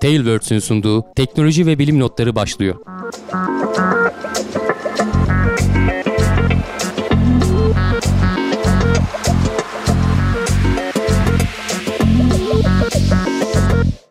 Tailwords'ün sunduğu teknoloji ve bilim notları başlıyor.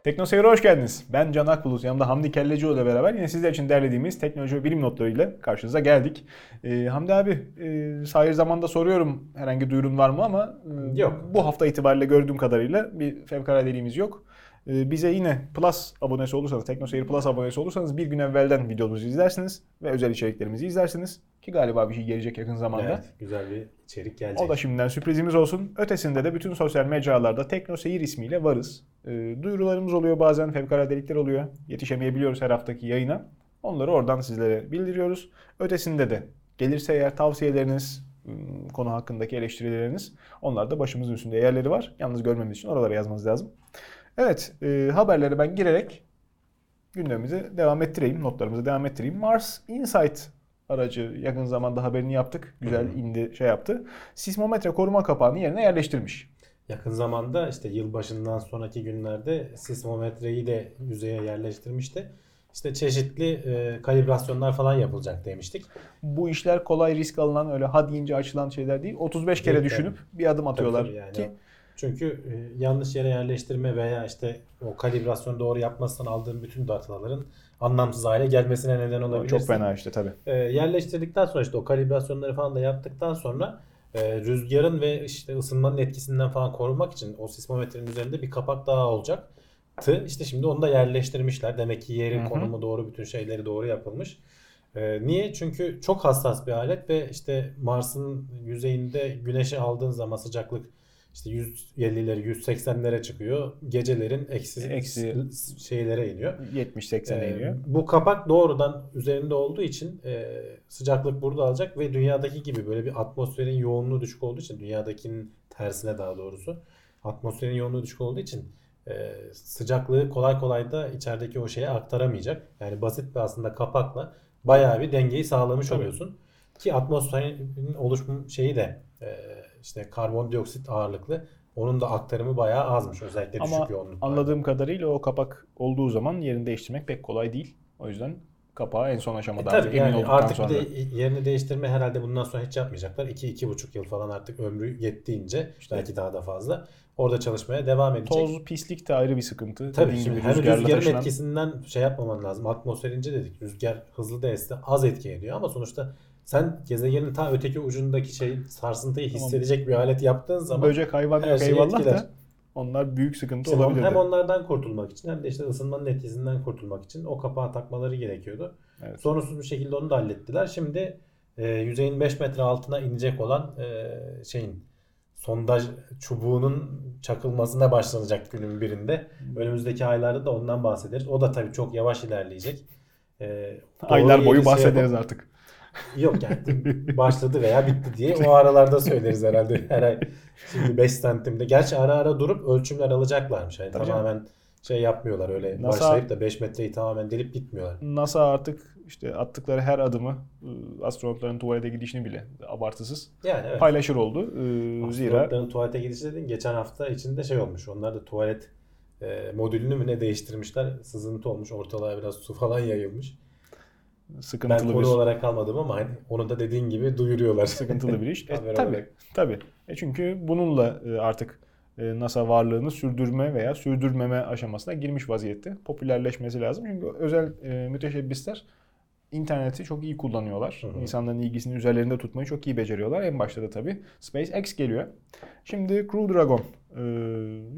Teknoseyir'e hoş geldiniz. Ben Can Akbulut, yanımda Hamdi Kellecioğlu ile beraber yine sizler için derlediğimiz teknoloji ve bilim notlarıyla karşınıza geldik. Ee, Hamdi abi, e, sahir zamanda soruyorum herhangi duyurun var mı ama e, Yok. bu hafta itibariyle gördüğüm kadarıyla bir fevkaladeliğimiz yok. E, bize yine Plus abonesi olursanız, Teknoseyir Plus abonesi olursanız bir gün evvelden videomuzu izlersiniz ve özel içeriklerimizi izlersiniz. Ki galiba bir şey gelecek yakın zamanda. Evet, güzel bir içerik gelecek. O da şimdiden sürprizimiz olsun. Ötesinde de bütün sosyal mecralarda Tekno Seyir ismiyle varız. E, duyurularımız oluyor bazen, fevkaladelikler oluyor. Yetişemeyebiliyoruz her haftaki yayına. Onları oradan sizlere bildiriyoruz. Ötesinde de gelirse eğer tavsiyeleriniz, ım, konu hakkındaki eleştirileriniz onlar da başımızın üstünde yerleri var. Yalnız görmemiz için oralara yazmanız lazım. Evet, e, haberlere ben girerek gündemimizi devam ettireyim, notlarımızı devam ettireyim. Mars Insight aracı yakın zamanda haberini yaptık. Güzel indi, şey yaptı. Sismometre koruma kapağını yerine yerleştirmiş. Yakın zamanda işte yılbaşından sonraki günlerde sismometreyi de yüzeye yerleştirmişti. İşte çeşitli e, kalibrasyonlar falan yapılacak demiştik. Bu işler kolay risk alınan öyle ha deyince açılan şeyler değil. 35 kere Değil, düşünüp bir adım atıyorlar yani. ki Çünkü e, yanlış yere yerleştirme veya işte o kalibrasyonu doğru yapmazsan aldığın bütün dataların anlamsız hale gelmesine neden olabilir. çok fena işte tabii. E, yerleştirdikten sonra işte o kalibrasyonları falan da yaptıktan sonra e, rüzgarın ve işte ısınmanın etkisinden falan korunmak için o sismometrenin üzerinde bir kapak daha olacak. Tı işte şimdi onu da yerleştirmişler. Demek ki yerin Hı hı. konumu doğru, bütün şeyleri doğru yapılmış. E, niye? Çünkü çok hassas bir alet ve işte Mars'ın yüzeyinde güneşi aldığın zaman sıcaklık işte 150'leri 180'lere çıkıyor. Gecelerin eksi, Eksi. şeylere iniyor. 70-80'e Ee, iniyor. Bu kapak doğrudan üzerinde olduğu için e, sıcaklık burada alacak ve dünyadaki gibi böyle bir atmosferin yoğunluğu düşük olduğu için dünyadakinin tersine daha doğrusu atmosferin yoğunluğu düşük olduğu için e, sıcaklığı kolay kolay da içerideki o şeye aktaramayacak. Yani basit bir aslında kapakla bayağı bir dengeyi sağlamış Tabii. oluyorsun. Ki atmosferin oluşum şeyi de işte karbondioksit ağırlıklı onun da aktarımı bayağı azmış özellikle düşük Ama yoğunluklarda. anladığım kadarıyla o kapak olduğu zaman yerini değiştirmek pek kolay değil. O yüzden kapağı en son E aşamada tabii artık emin yani olduktan artık sonra. bir de yerini değiştirme herhalde bundan sonra hiç yapmayacaklar. 2-2,5 yıl falan artık ömrü yettiğince İşte- belki daha da fazla orada çalışmaya devam edecek. Toz, pislik de ayrı bir sıkıntı. Tabii Dediğin şimdi gibi hem rüzgarın taşınan- etkisinden şey yapmaman lazım. Atmosfer ince dedik. Rüzgar hızlı da az etki ediyor ama sonuçta sen gezegenin ta öteki ucundaki şey sarsıntıyı Tamam. hissedecek bir alet yaptığın zaman Böcek hayvan yok şeyi eyvallah etkiler. da onlar büyük sıkıntı işte olabilir. hem onlardan kurtulmak için hem de işte ısınmanın etkisinden kurtulmak için o kapağı takmaları gerekiyordu. Evet. Sorunsuz bir şekilde onu da hallettiler. Şimdi e, yüzeyin 5 metre altına inecek olan e, şeyin sondaj çubuğunun çakılmasına başlanacak günün birinde. Önümüzdeki aylarda da ondan bahsederiz. O da tabii çok yavaş ilerleyecek. E, Aylar boyu şey bahsederiz yapıp- artık. Yok yani başladı veya bitti diye o aralarda söyleriz herhalde her ay. Şimdi 5 santimde. Gerçi ara ara durup ölçümler alacaklarmış. Yani Tabii tamamen şey yapmıyorlar öyle NASA- başlayıp da 5 metreyi tamamen delip gitmiyorlar. NASA artık işte attıkları her adımı ıı, astronotların tuvalete gidişini bile abartısız Yani evet. paylaşır oldu. Ee, Zira Astronotların tuvalete gidişi dedin. Geçen hafta içinde şey olmuş. Onlar da tuvalet e, modülünü mü ne değiştirmişler. Sızıntı olmuş. Ortalığa biraz su falan yayılmış. Ben sıkıntılı konu bir olarak almadım ama hani onu da dediğin gibi duyuruyorlar. sıkıntılı bir iş. E, tabii. Tabii. E çünkü bununla e, artık e, NASA varlığını sürdürme veya sürdürmeme aşamasına girmiş vaziyette. Popülerleşmesi lazım. Çünkü özel e, müteşebbisler interneti çok iyi kullanıyorlar. Hı hı. İnsanların ilgisini üzerlerinde tutmayı çok iyi beceriyorlar. En başta da tabii SpaceX geliyor. Şimdi Crew Dragon e,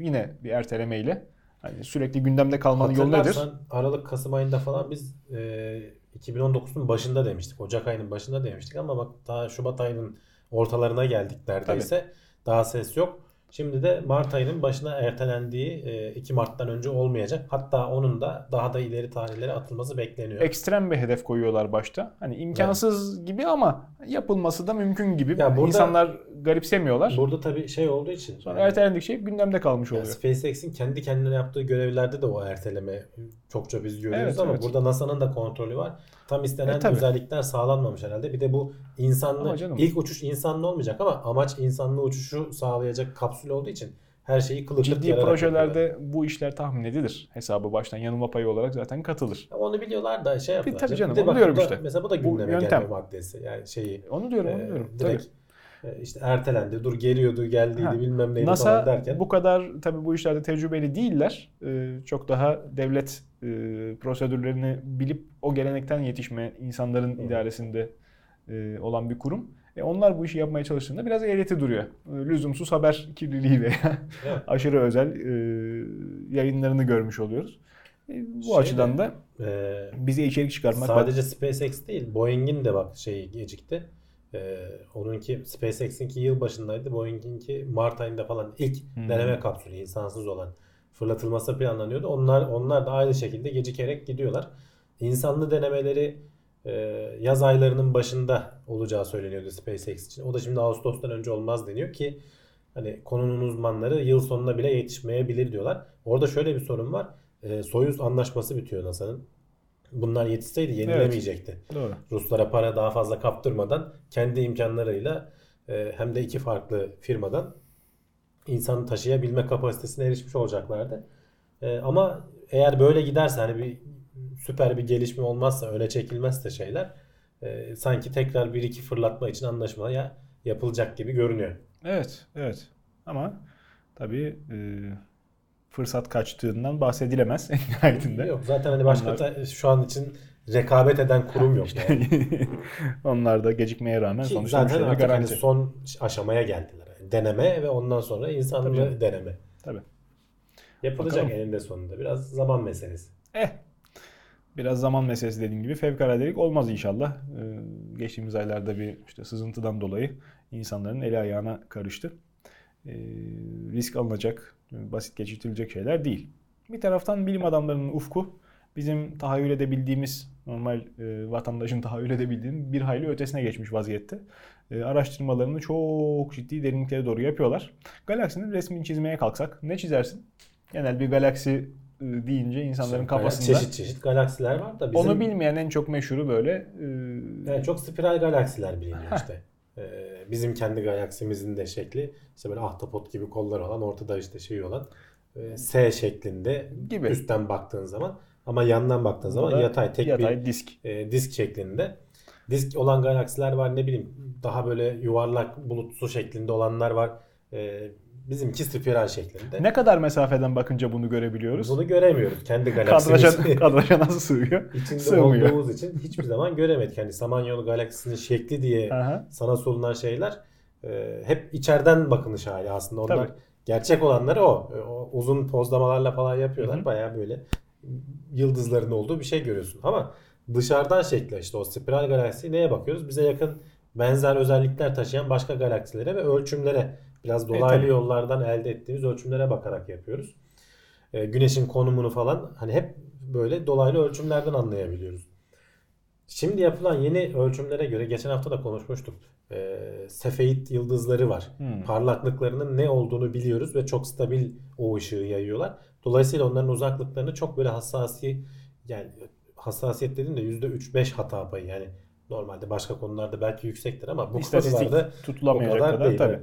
yine bir ertelemeyle hani sürekli gündemde kalmanın yolu nedir? Aralık Kasım ayında falan biz e, 2019'un başında demiştik. Ocak ayının başında demiştik ama bak daha Şubat ayının ortalarına geldik neredeyse. Daha ses yok. Şimdi de Mart ayının başına ertelendiği e, 2 Mart'tan önce olmayacak. Hatta onun da daha da ileri tarihlere atılması bekleniyor. ekstrem bir hedef koyuyorlar başta. Hani imkansız gibi ama yapılması da mümkün gibi. Ya burada- İnsanlar garipsemiyorlar. Burada tabii şey olduğu için Sonra ertelendikçe hep gündemde kalmış Yani oluyor. SpaceX'in kendi kendine yaptığı görevlerde de o erteleme çokça biz görüyoruz Evet, ama evet. burada NASA'nın da kontrolü var. Tam istenen E, tabii. özellikler sağlanmamış herhalde. Bir de bu insanlı ilk uçuş insanlı olmayacak ama amaç insanlı uçuşu sağlayacak kapsül olduğu için her şeyi kılık Ciddi projelerde yapıyorlar. bu işler tahmin edilir. Hesabı baştan yanılma payı olarak zaten katılır. Onu biliyorlar da şey yapıyorlar. tabii canım, Bir de onu bak diyorum bu da- işte. Mesela bu da Bu gündeme yöntem. gelme maddesi. Yani şeyi Onu diyorum, onu e, diyorum. direkt e, işte ertelendi, dur geliyordu, geldiydi Ha, bilmem neydi falan NASA derken. bu kadar tabii bu işlerde tecrübeli değiller. Ee, çok daha devlet e, prosedürlerini bilip o gelenekten yetişme insanların Hı. idaresinde e, olan bir kurum. E, onlar bu işi yapmaya çalıştığında biraz eğreti duruyor. E, lüzumsuz haber kirliliği veya Evet. aşırı özel e, yayınlarını görmüş oluyoruz. E, bu Şey açıdan de, da e, bize içerik çıkartmak Sadece SpaceX değil, Boeing'in de bak şeyi gecikti. Ee, onunki SpaceX'inki yıl başındaydı. Boeing'inki Mart ayında falan ilk Hmm. deneme kapsülü insansız olan fırlatılması planlanıyordu. Onlar onlar da aynı şekilde gecikerek gidiyorlar. İnsanlı denemeleri e, yaz aylarının başında olacağı söyleniyordu SpaceX için. O da şimdi Ağustos'tan önce olmaz deniyor ki hani konunun uzmanları yıl sonuna bile yetişmeyebilir diyorlar. Orada şöyle bir sorun var. E, Soyuz anlaşması bitiyor NASA'nın. Bunlar yetişseydi yenilemeyecekti. doğru. Ruslara para daha fazla kaptırmadan kendi imkanlarıyla e, hem de iki farklı firmadan insanı taşıyabilme kapasitesine erişmiş olacaklardı. E, ama eğer böyle giderse hani bir süper bir gelişme olmazsa öne çekilmezse şeyler e, sanki tekrar bir iki fırlatma için anlaşma ya yapılacak gibi görünüyor. Evet, evet. Ama tabii e, fırsat kaçtığından bahsedilemez en nihayetinde. Yok zaten hani başka Onlar- ta- şu an için rekabet eden kurum yok yani. Onlar da gecikmeye rağmen Ki sonuçta zaten artık hani garanti. son aşamaya geldiler. Yani deneme ve ondan sonra insanlı deneme. Tabii. Yapılacak Bakalım. eninde sonunda. Biraz zaman meselesi. Eh. Biraz zaman meselesi dediğim gibi fevkaladelik olmaz inşallah. Ee, geçtiğimiz aylarda bir işte sızıntıdan dolayı insanların eli ayağına karıştı. Ee, risk alınacak, basit geçirtilecek şeyler değil. Bir taraftan bilim adamlarının ufku bizim tahayyül edebildiğimiz, normal e, vatandaşın tahayyül edebildiğinin bir hayli ötesine geçmiş vaziyette. E, araştırmalarını çok ciddi derinliklere doğru yapıyorlar. Galaksinin resmini çizmeye kalksak ne çizersin? Genel bir galaksi e, deyince insanların kafasında Çeşit çeşit galaksiler var da bizim onu bilmeyen en çok meşhuru böyle e, yani çok spiral galaksiler biliniyor işte. Ee, bizim kendi galaksimizin de şekli işte böyle ahtapot gibi kollar olan ortada işte şey olan e, S şeklinde Gibi. üstten baktığın zaman ama yandan baktığın bu zaman yatay tek yatay bir disk. e, disk şeklinde. Disk olan galaksiler var ne bileyim daha böyle yuvarlak bulutsu şeklinde olanlar var. E, bizimki spiral şeklinde. Ne kadar mesafeden bakınca bunu görebiliyoruz? Bunu göremiyoruz kendi Kadraja, galaksimiz. kadraja nasıl sığıyor? İçinde Sığmıyor. olduğumuz için hiçbir zaman göremedik. Hani Samanyolu galaksisinin şekli diye Aha. sana sunulan şeyler e, hep içeriden bakılış hali aslında. Onlar Tabii. gerçek olanları o. E, o uzun pozlamalarla falan yapıyorlar. Hı hı. Bayağı böyle yıldızların olduğu bir şey görüyorsun. Ama dışarıdan şekli işte o spiral galaksi neye bakıyoruz? Bize yakın benzer özellikler taşıyan başka galaksilere ve ölçümlere biraz dolaylı E, tabii. yollardan elde ettiğimiz ölçümlere bakarak yapıyoruz. E, güneşin konumunu falan hani hep böyle dolaylı ölçümlerden anlayabiliyoruz. Şimdi yapılan yeni ölçümlere göre geçen hafta da konuşmuştuk. E, Sefeit yıldızları var. Hmm. Parlaklıklarının ne olduğunu biliyoruz ve çok stabil o ışığı yayıyorlar. Dolayısıyla onların uzaklıklarını çok böyle hassasi yani hassasiyet dediğim de %3-5 hata payı yani normalde başka konularda belki yüksektir ama bu İstatistik konularda tutulamayacak o kadar, kadar değil. tabii.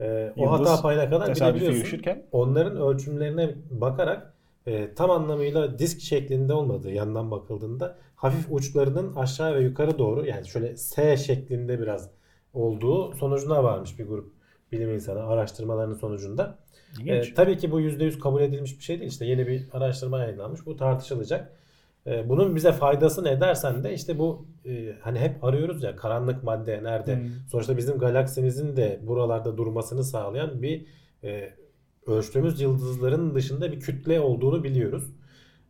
Ee, o Yıldız hata payına kadar bilebiliyorsun. Onların ölçümlerine bakarak e, tam anlamıyla disk şeklinde olmadığı yandan bakıldığında hafif uçlarının aşağı ve yukarı doğru yani şöyle S şeklinde biraz olduğu sonucuna varmış bir grup bilim insanı araştırmalarının sonucunda. E, tabii ki bu %100 kabul edilmiş bir şey değil. İşte yeni bir araştırma yayınlanmış. Bu tartışılacak. E, bunun bize faydası ne dersen de işte bu e, hani hep arıyoruz ya karanlık madde nerede? Hmm. Sonuçta bizim galaksimizin de buralarda durmasını sağlayan bir e, ölçtüğümüz yıldızların dışında bir kütle olduğunu biliyoruz.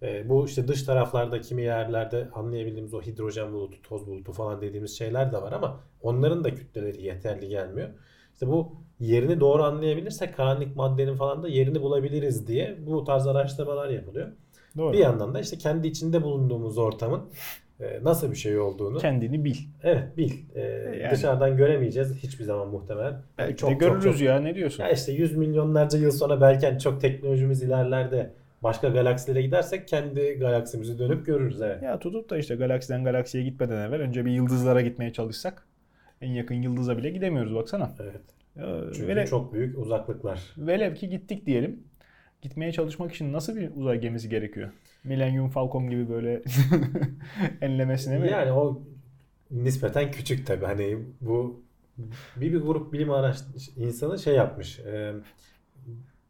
E, bu işte dış taraflarda kimi yerlerde anlayabildiğimiz o hidrojen bulutu, toz bulutu falan dediğimiz şeyler de var ama onların da kütleleri yeterli gelmiyor. İşte bu yerini doğru anlayabilirsek karanlık maddenin falan da yerini bulabiliriz diye bu tarz araştırmalar yapılıyor. Doğru. Bir yandan da işte kendi içinde bulunduğumuz ortamın e, nasıl bir şey olduğunu Kendini bil. evet bil. E, Yani. dışarıdan göremeyeceğiz hiçbir zaman muhtemelen. Belki Çok, de çok, görürüz çok- ya ne diyorsun? Ya işte yüz milyonlarca yıl sonra belki hani çok teknolojimiz ilerler de başka galaksilere gidersek kendi galaksimizi dönüp görürüz evet. Ya tutup da işte galaksiden galaksiye gitmeden evvel önce bir yıldızlara gitmeye çalışsak en yakın yıldıza bile gidemiyoruz baksana. Evet. Ee, Çünkü vele- çok büyük uzaklıklar. Velev ki gittik diyelim. Gitmeye çalışmak için nasıl bir uzay gemisi gerekiyor? Millennium Falcon gibi böyle enlemesine mi? Yani o nispeten küçük tabii. Hani bu bir, bir grup bilim araç insanı şey yapmış. e,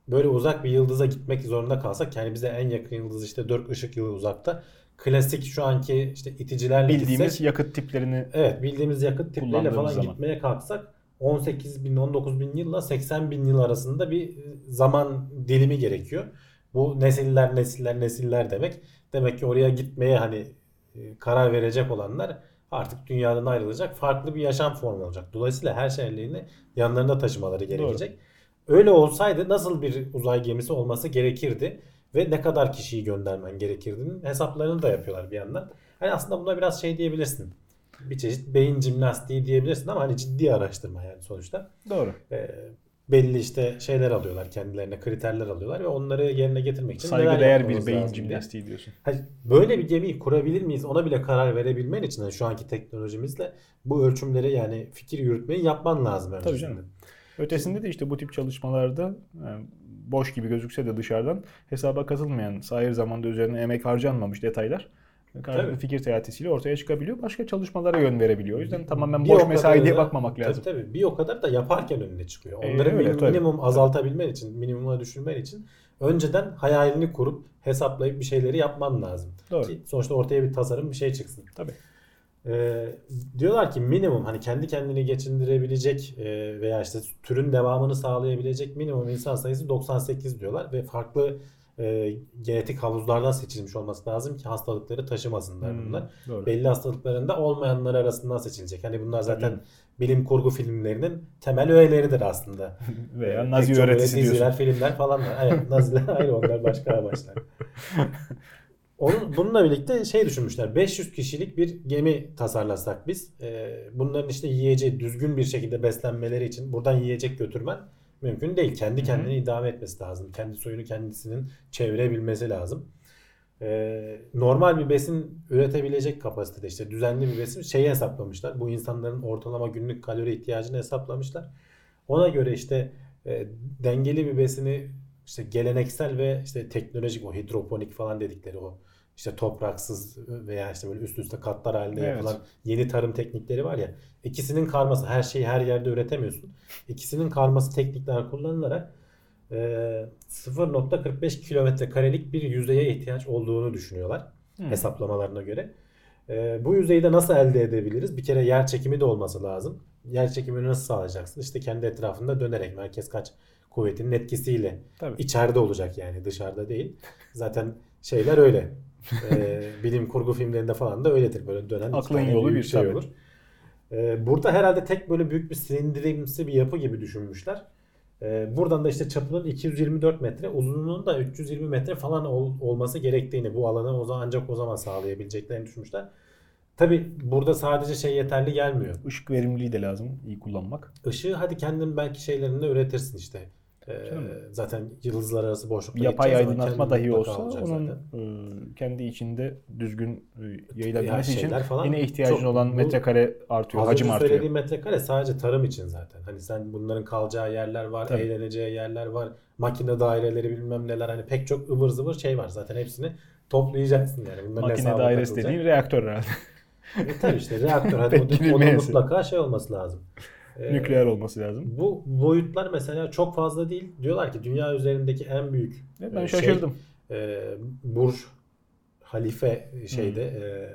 böyle uzak bir yıldıza gitmek zorunda kalsak yani bize en yakın yıldız işte 4 ışık yılı uzakta. Klasik şu anki işte iticilerle Bildiğimiz gitsek, yakıt tiplerini evet bildiğimiz yakıt tipleriyle falan zaman. gitmeye kalksak 18 bin 19 bin yılla 80 bin yıl arasında bir zaman dilimi gerekiyor. Bu nesiller nesiller nesiller demek. Demek ki oraya gitmeye hani e, karar verecek olanlar artık dünyadan ayrılacak. Farklı bir yaşam formu olacak. Dolayısıyla her şeylerini yanlarında taşımaları gerekecek. Öyle olsaydı nasıl bir uzay gemisi olması gerekirdi ve ne kadar kişiyi göndermen gerekirdiğinin hesaplarını da yapıyorlar bir yandan. Hani aslında buna biraz şey diyebilirsin. Bir çeşit beyin jimnastiği diyebilirsin ama hani ciddi araştırma yani sonuçta. doğru. Ee, belli işte şeyler alıyorlar kendilerine kriterler alıyorlar ve onları yerine getirmek için Saygıdeğer yapmamız bir beyin jimnastiği diyorsun. Hani böyle bir gemiyi kurabilir miyiz ona bile karar verebilmen için hani şu anki teknolojimizle bu ölçümleri yani fikir yürütmeyi yapman lazım Tabii öncesinde. canım. Ötesinde de işte bu tip çalışmalarda yani boş gibi gözükse de dışarıdan hesaba katılmayan, sahir zamanda üzerine emek harcanmamış detaylar karşılıklı Tabii. fikir teatisiyle ortaya çıkabiliyor. Başka çalışmalara yön verebiliyor. O yüzden tamamen Bir boş mesai diye bakmamak lazım. Tabii tabii. Bir o kadar da yaparken önüne çıkıyor. Ee, Onları öyle, minim- tabii. minimum azaltabilmen için, minimuma düşürmen için önceden hayalini kurup hesaplayıp bir şeyleri yapman lazım. Doğru. Ki sonuçta ortaya bir tasarım bir şey çıksın. Tabii. Ee, diyorlar ki minimum hani kendi kendini geçindirebilecek e, veya işte türün devamını sağlayabilecek minimum insan sayısı 98 diyorlar ve farklı e, genetik havuzlardan seçilmiş olması lazım ki hastalıkları taşımasınlar Hmm, bunlar. doğru. Belli hastalıklarında olmayanlar arasından seçilecek. Hani bunlar zaten Tabii. bilim kurgu filmlerinin temel öğeleridir aslında. Veya Pek Nazi öyle öğretisi diziler, diyorsun. filmler falan var. Evet, Naziler ayrı onlar başka amaçlar. Onun, bununla birlikte şey düşünmüşler. 500 kişilik bir gemi tasarlasak biz. Ee, bunların işte yiyeceği düzgün bir şekilde beslenmeleri için buradan yiyecek götürmen mümkün değil. Kendi kendini idame etmesi lazım. Kendi soyunu kendisinin çevirebilmesi lazım. Ee, normal bir besin üretebilecek kapasitede işte düzenli bir besin şeyi hesaplamışlar. Bu insanların ortalama günlük kalori ihtiyacını hesaplamışlar. Ona göre işte e, dengeli bir besini işte geleneksel ve işte teknolojik o hidroponik falan dedikleri o işte topraksız veya işte böyle üst üste katlar halinde Evet. yapılan yeni tarım teknikleri var ya ikisinin karması her şeyi her yerde üretemiyorsun. İkisinin karması teknikler kullanılarak e, 0.45 kilometre karelik bir yüzeye ihtiyaç olduğunu düşünüyorlar Hmm. hesaplamalarına göre. E, bu yüzeyi de nasıl elde edebiliriz? Bir kere yer çekimi de olması lazım. Yer çekimini nasıl sağlayacaksın? İşte kendi etrafında dönerek merkez kaç kuvvetinin etkisiyle Tabii. içeride olacak yani dışarıda değil. Zaten şeyler öyle. E, bilim kurgu filmlerinde falan da öyledir böyle dönen Aklın yolu bir, şey olur. E, burada herhalde tek böyle büyük bir silindirimsi bir yapı gibi düşünmüşler. E, buradan da işte çapının 224 metre, uzunluğunun da 320 metre falan ol- olması gerektiğini bu alanı o zaman ancak o zaman sağlayabileceklerini düşünmüşler. Tabi burada sadece şey yeterli gelmiyor. Işık verimliliği de lazım iyi kullanmak. Işığı hadi kendin belki şeylerinde üretirsin işte. Canım. zaten yıldızlar arası boşlukta Yapay aydınlatma dahi olsa onun zaten. kendi içinde düzgün Ya yayılabilmesi için falan yine ihtiyacın olan metrekare artıyor, hacim artıyor. söylediğim metrekare sadece tarım için zaten. Hani sen bunların kalacağı yerler var, Tabii. eğleneceği yerler var, makine daireleri bilmem neler hani pek çok ıvır zıvır şey var zaten hepsini toplayacaksın yani. Bunların Makine dairesi dediğin reaktör herhalde. E tabii işte reaktör hadi onun mutlaka şey olması lazım. Ee, Nükleer olması lazım. Bu boyutlar mesela çok fazla değil. Diyorlar ki dünya üzerindeki en büyük Evet, ben e, şey, şaşırdım. e, Burj Halife şeyde e,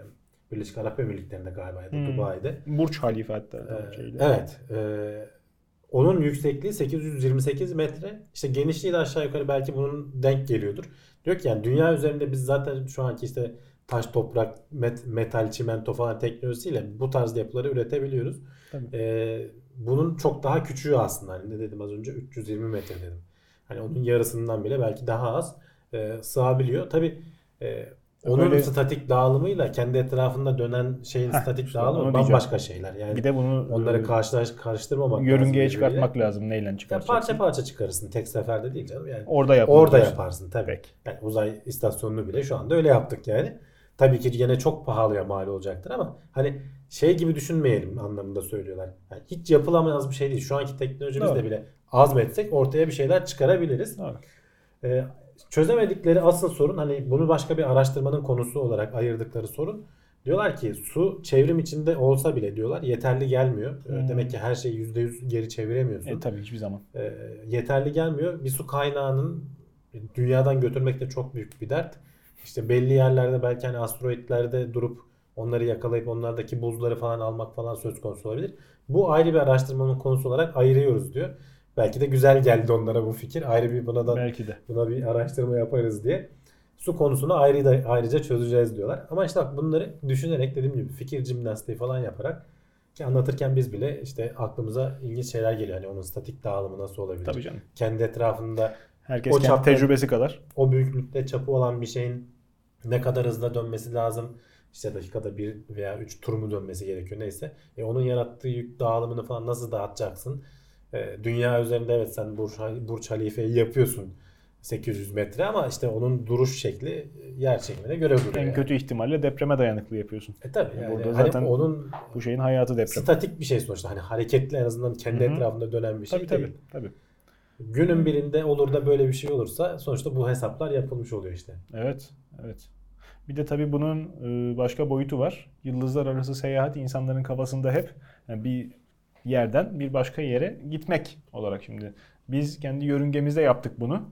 Birleşik Arap Emirlikleri'nde galiba ya da Hmm. Dubai'de. Burç Halife hatta. E, evet. e, onun yüksekliği 828 metre. İşte genişliği de aşağı yukarı belki bunun denk geliyordur. Diyor ki yani dünya üzerinde biz zaten şu anki işte taş, toprak, met- metal, çimento falan teknolojisiyle bu tarz yapıları üretebiliyoruz. Tabii. E, bunun çok daha küçüğü aslında. Hani ne dedim az önce? 320 metre dedim. Hani onun yarısından bile belki daha az e, sığabiliyor. Tabi onun Böyle- statik dağılımıyla kendi etrafında dönen şeyin Heh, statik işte dağılımı bambaşka şeyler. Yani Bir de bunu onları e, karşılaş karıştırmamak lazım. yörüngeye birbiriyle. çıkartmak lazım. Neyle Ya çıkartacaksın? parça parça çıkarırsın tek seferde değil canım. Yani Orada yapmak orada yaparsın tabii. Peki. Yani uzay istasyonunu bile şu anda öyle yaptık yani. Tabii ki gene çok pahalıya mal olacaktır ama hani şey gibi düşünmeyelim anlamında söylüyorlar. Yani hiç yapılamaz bir şey değil. Şu anki teknolojimizle Doğru. bile azmetsek ortaya bir şeyler çıkarabiliriz. Doğru. Ee, çözemedikleri asıl sorun hani bunu başka bir araştırmanın konusu olarak ayırdıkları sorun. Diyorlar ki su çevrim içinde olsa bile diyorlar yeterli gelmiyor. Ee, Hmm. Demek ki her şeyi %100 geri çeviremiyorsun. E, tabii hiçbir zaman. Ee, yeterli gelmiyor. Bir su kaynağının dünyadan götürmek de çok büyük bir dert. İşte belli yerlerde belki hani asteroitlerde durup onları yakalayıp onlardaki buzları falan almak falan söz konusu olabilir. Bu ayrı bir araştırmanın konusu olarak ayırıyoruz diyor. Belki de güzel geldi onlara bu fikir. Ayrı bir buna da Belki de. buna bir araştırma yaparız diye. Su konusunu ayrı da, ayrıca çözeceğiz diyorlar. Ama işte bak bunları düşünerek dediğim gibi fikir jimnastiği falan yaparak ki anlatırken biz bile işte aklımıza ilginç şeyler geliyor. Hani onun statik dağılımı nasıl olabilir? Tabii canım. Kendi etrafında Herkes O kendi çapta- tecrübesi kadar. o büyüklükte çapı olan bir şeyin ne kadar hızla dönmesi lazım? İşte dakikada bir veya üç tur mu dönmesi gerekiyor neyse. E onun yarattığı yük dağılımını falan nasıl dağıtacaksın? E, dünya üzerinde evet sen Burç, Burç Halife'yi yapıyorsun 800 metre ama işte onun duruş şekli e, yer çekimine göre duruyor. En yani. kötü ihtimalle depreme dayanıklı yapıyorsun. E tabii yani Burada hani zaten onun Bu şeyin hayatı deprem. statik bir şey sonuçta. Hani hareketli en azından kendi Hı hı. etrafında dönen bir şey Tabii değil. tabii. tabii. Günün birinde olur da böyle bir şey olursa sonuçta bu hesaplar yapılmış oluyor işte. Evet, evet. Bir de tabii bunun e, başka boyutu var. Yıldızlar arası seyahat insanların kafasında hep bir yerden bir başka yere gitmek olarak şimdi. Biz kendi yörüngemizde yaptık bunu.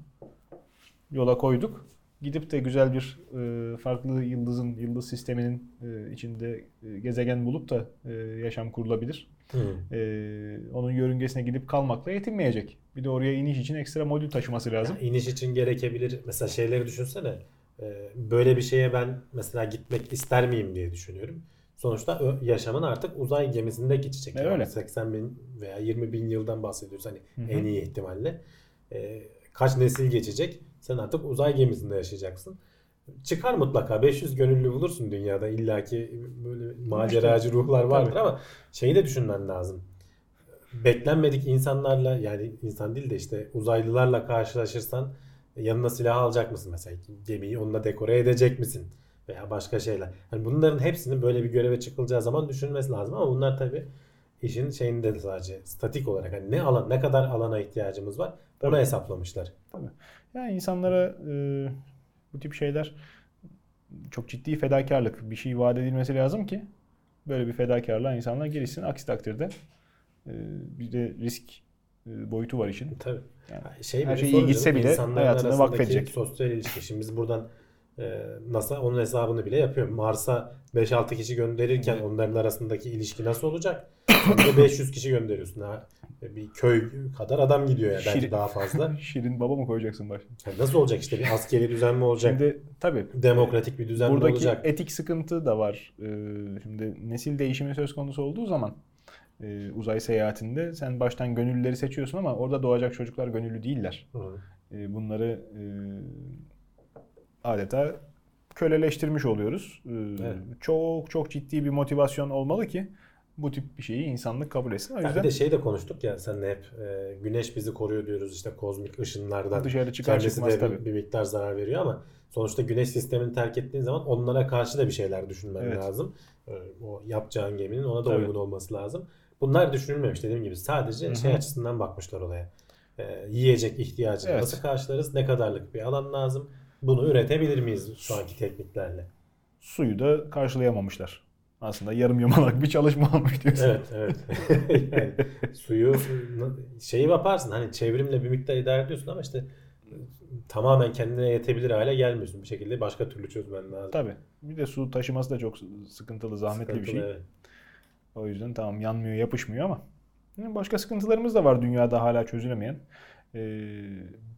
Yola koyduk. Gidip de güzel bir e, farklı yıldızın, yıldız sisteminin e, içinde e, gezegen bulup da e, yaşam kurulabilir. E, onun yörüngesine gidip kalmakla yetinmeyecek. Bir de oraya iniş için ekstra modül taşıması lazım. Yani iniş için gerekebilir. Mesela şeyleri düşünsene. Ee, Böyle bir şeye ben mesela gitmek ister miyim diye düşünüyorum. Sonuçta yaşamın artık uzay gemisinde geçecek. E, öyle. 80 bin veya 20 bin yıldan bahsediyoruz hani Hı hı. en iyi ihtimalle. Ee, kaç nesil geçecek? Sen artık uzay gemisinde yaşayacaksın. Çıkar mutlaka 500 gönüllü bulursun dünyada illaki böyle maceracı ruhlar vardır ama şeyi de düşünmen lazım. Beklenmedik insanlarla yani insan değil de işte uzaylılarla karşılaşırsan yanına silah alacak mısın mesela gemiyi onunla dekore edecek misin veya başka şeyler. Hani bunların hepsini böyle bir göreve çıkılacağı zaman düşünmesi lazım ama bunlar tabii işin şeyinde sadece statik olarak hani ne alan ne kadar alana ihtiyacımız var onu Tabii. hesaplamışlar. Yani insanlara e, bu tip şeyler çok ciddi fedakarlık. Bir şey vaat edilmesi lazım ki böyle bir fedakarlığa insanlar girişsin. Aksi takdirde e, bir de risk e, boyutu var işin. Tabii. Yani şey her şey iyi gitse bile hayatını vakfedecek. Sosyal ilişki. Şimdi biz buradan e, NASA onun hesabını bile yapıyor. Mars'a 5-6 kişi gönderirken onların arasındaki ilişki nasıl olacak? Sen de 500 kişi gönderiyorsun. Ha, bir köy kadar adam gidiyor ya belki Şirin- daha fazla. Şirin baba mı koyacaksın başına? Yani nasıl olacak işte bir askeri düzen mi olacak? Şimdi tabii demokratik bir düzen mi buradaki olacak? etik sıkıntı da var. E, şimdi nesil değişimi söz konusu olduğu zaman e, uzay seyahatinde sen baştan gönüllüleri seçiyorsun ama orada doğacak çocuklar gönüllü değiller. Hı. E, bunları e, adeta köleleştirmiş oluyoruz. E, Evet. Çok çok ciddi bir motivasyon olmalı ki bu tip bir şeyi insanlık kabul etsin. O yüzden bir de şey de konuştuk ya senle hep e, güneş bizi koruyor diyoruz işte kozmik ışınlardan. dışarı çıkar Kendisi çıkmaz de tabii. bir miktar zarar veriyor ama sonuçta güneş sistemini terk ettiğin zaman onlara karşı da bir şeyler düşünmen Evet. lazım. Ee, O yapacağın geminin ona da Tabii. uygun olması lazım. Bunlar düşünülmemiş dediğim gibi. Sadece Hı hı. şey açısından bakmışlar olaya. Ee, yiyecek ihtiyacını Evet. nasıl karşılarız? Ne kadarlık bir alan lazım? Bunu üretebilir miyiz şu anki tekniklerle? Suyu da karşılayamamışlar. Aslında yarım yamalak bir çalışma olmuş diyorsun. Evet, evet. yani suyu şeyi yaparsın hani çevrimle bir miktar idare ediyorsun ama işte tamamen kendine yetebilir hale gelmiyorsun. Bir şekilde başka türlü çözmen lazım. Tabii. Bir de su taşıması da çok sıkıntılı, zahmetli bir Sıkıntılı, şey. evet. O yüzden tamam yanmıyor, yapışmıyor ama başka sıkıntılarımız da var dünyada hala çözülemeyen. Ee,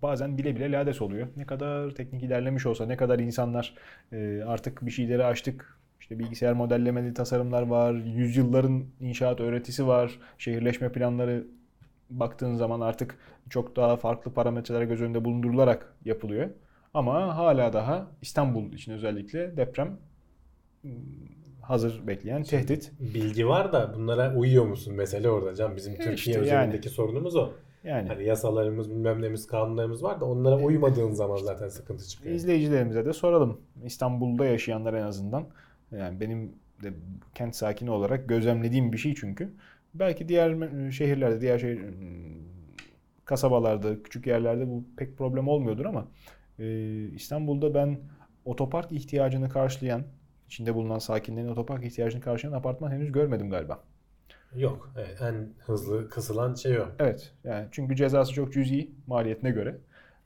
bazen bile bile lades oluyor. Ne kadar teknik ilerlemiş olsa, ne kadar insanlar e, artık bir şeyleri açtık. İşte bilgisayar modellemeli tasarımlar var, yüzyılların inşaat öğretisi var, şehirleşme planları baktığın zaman artık çok daha farklı parametrelere göz önünde bulundurularak yapılıyor. Ama hala daha İstanbul için özellikle deprem hmm, hazır bekleyen tehdit. Bilgi var da bunlara uyuyor musun mesele orada can. Bizim Türkiye işte üzerindeki sorunumuz o. Yani Hani yasalarımız, bilmem kanunlarımız var da onlara uymadığın zaman zaten sıkıntı çıkıyor. izleyicilerimize de soralım. İstanbul'da yaşayanlar en azından. Yani benim de kent sakini olarak gözlemlediğim bir şey çünkü. Belki diğer şehirlerde, diğer şehir kasabalarda, küçük yerlerde bu pek problem olmuyordur ama e, İstanbul'da ben otopark ihtiyacını karşılayan, içinde bulunan sakinlerin otopark ihtiyacını karşılayan apartman henüz görmedim galiba. Yok. Evet, en hızlı kısılan şey o. Evet. Yani çünkü cezası çok cüzi maliyetine göre.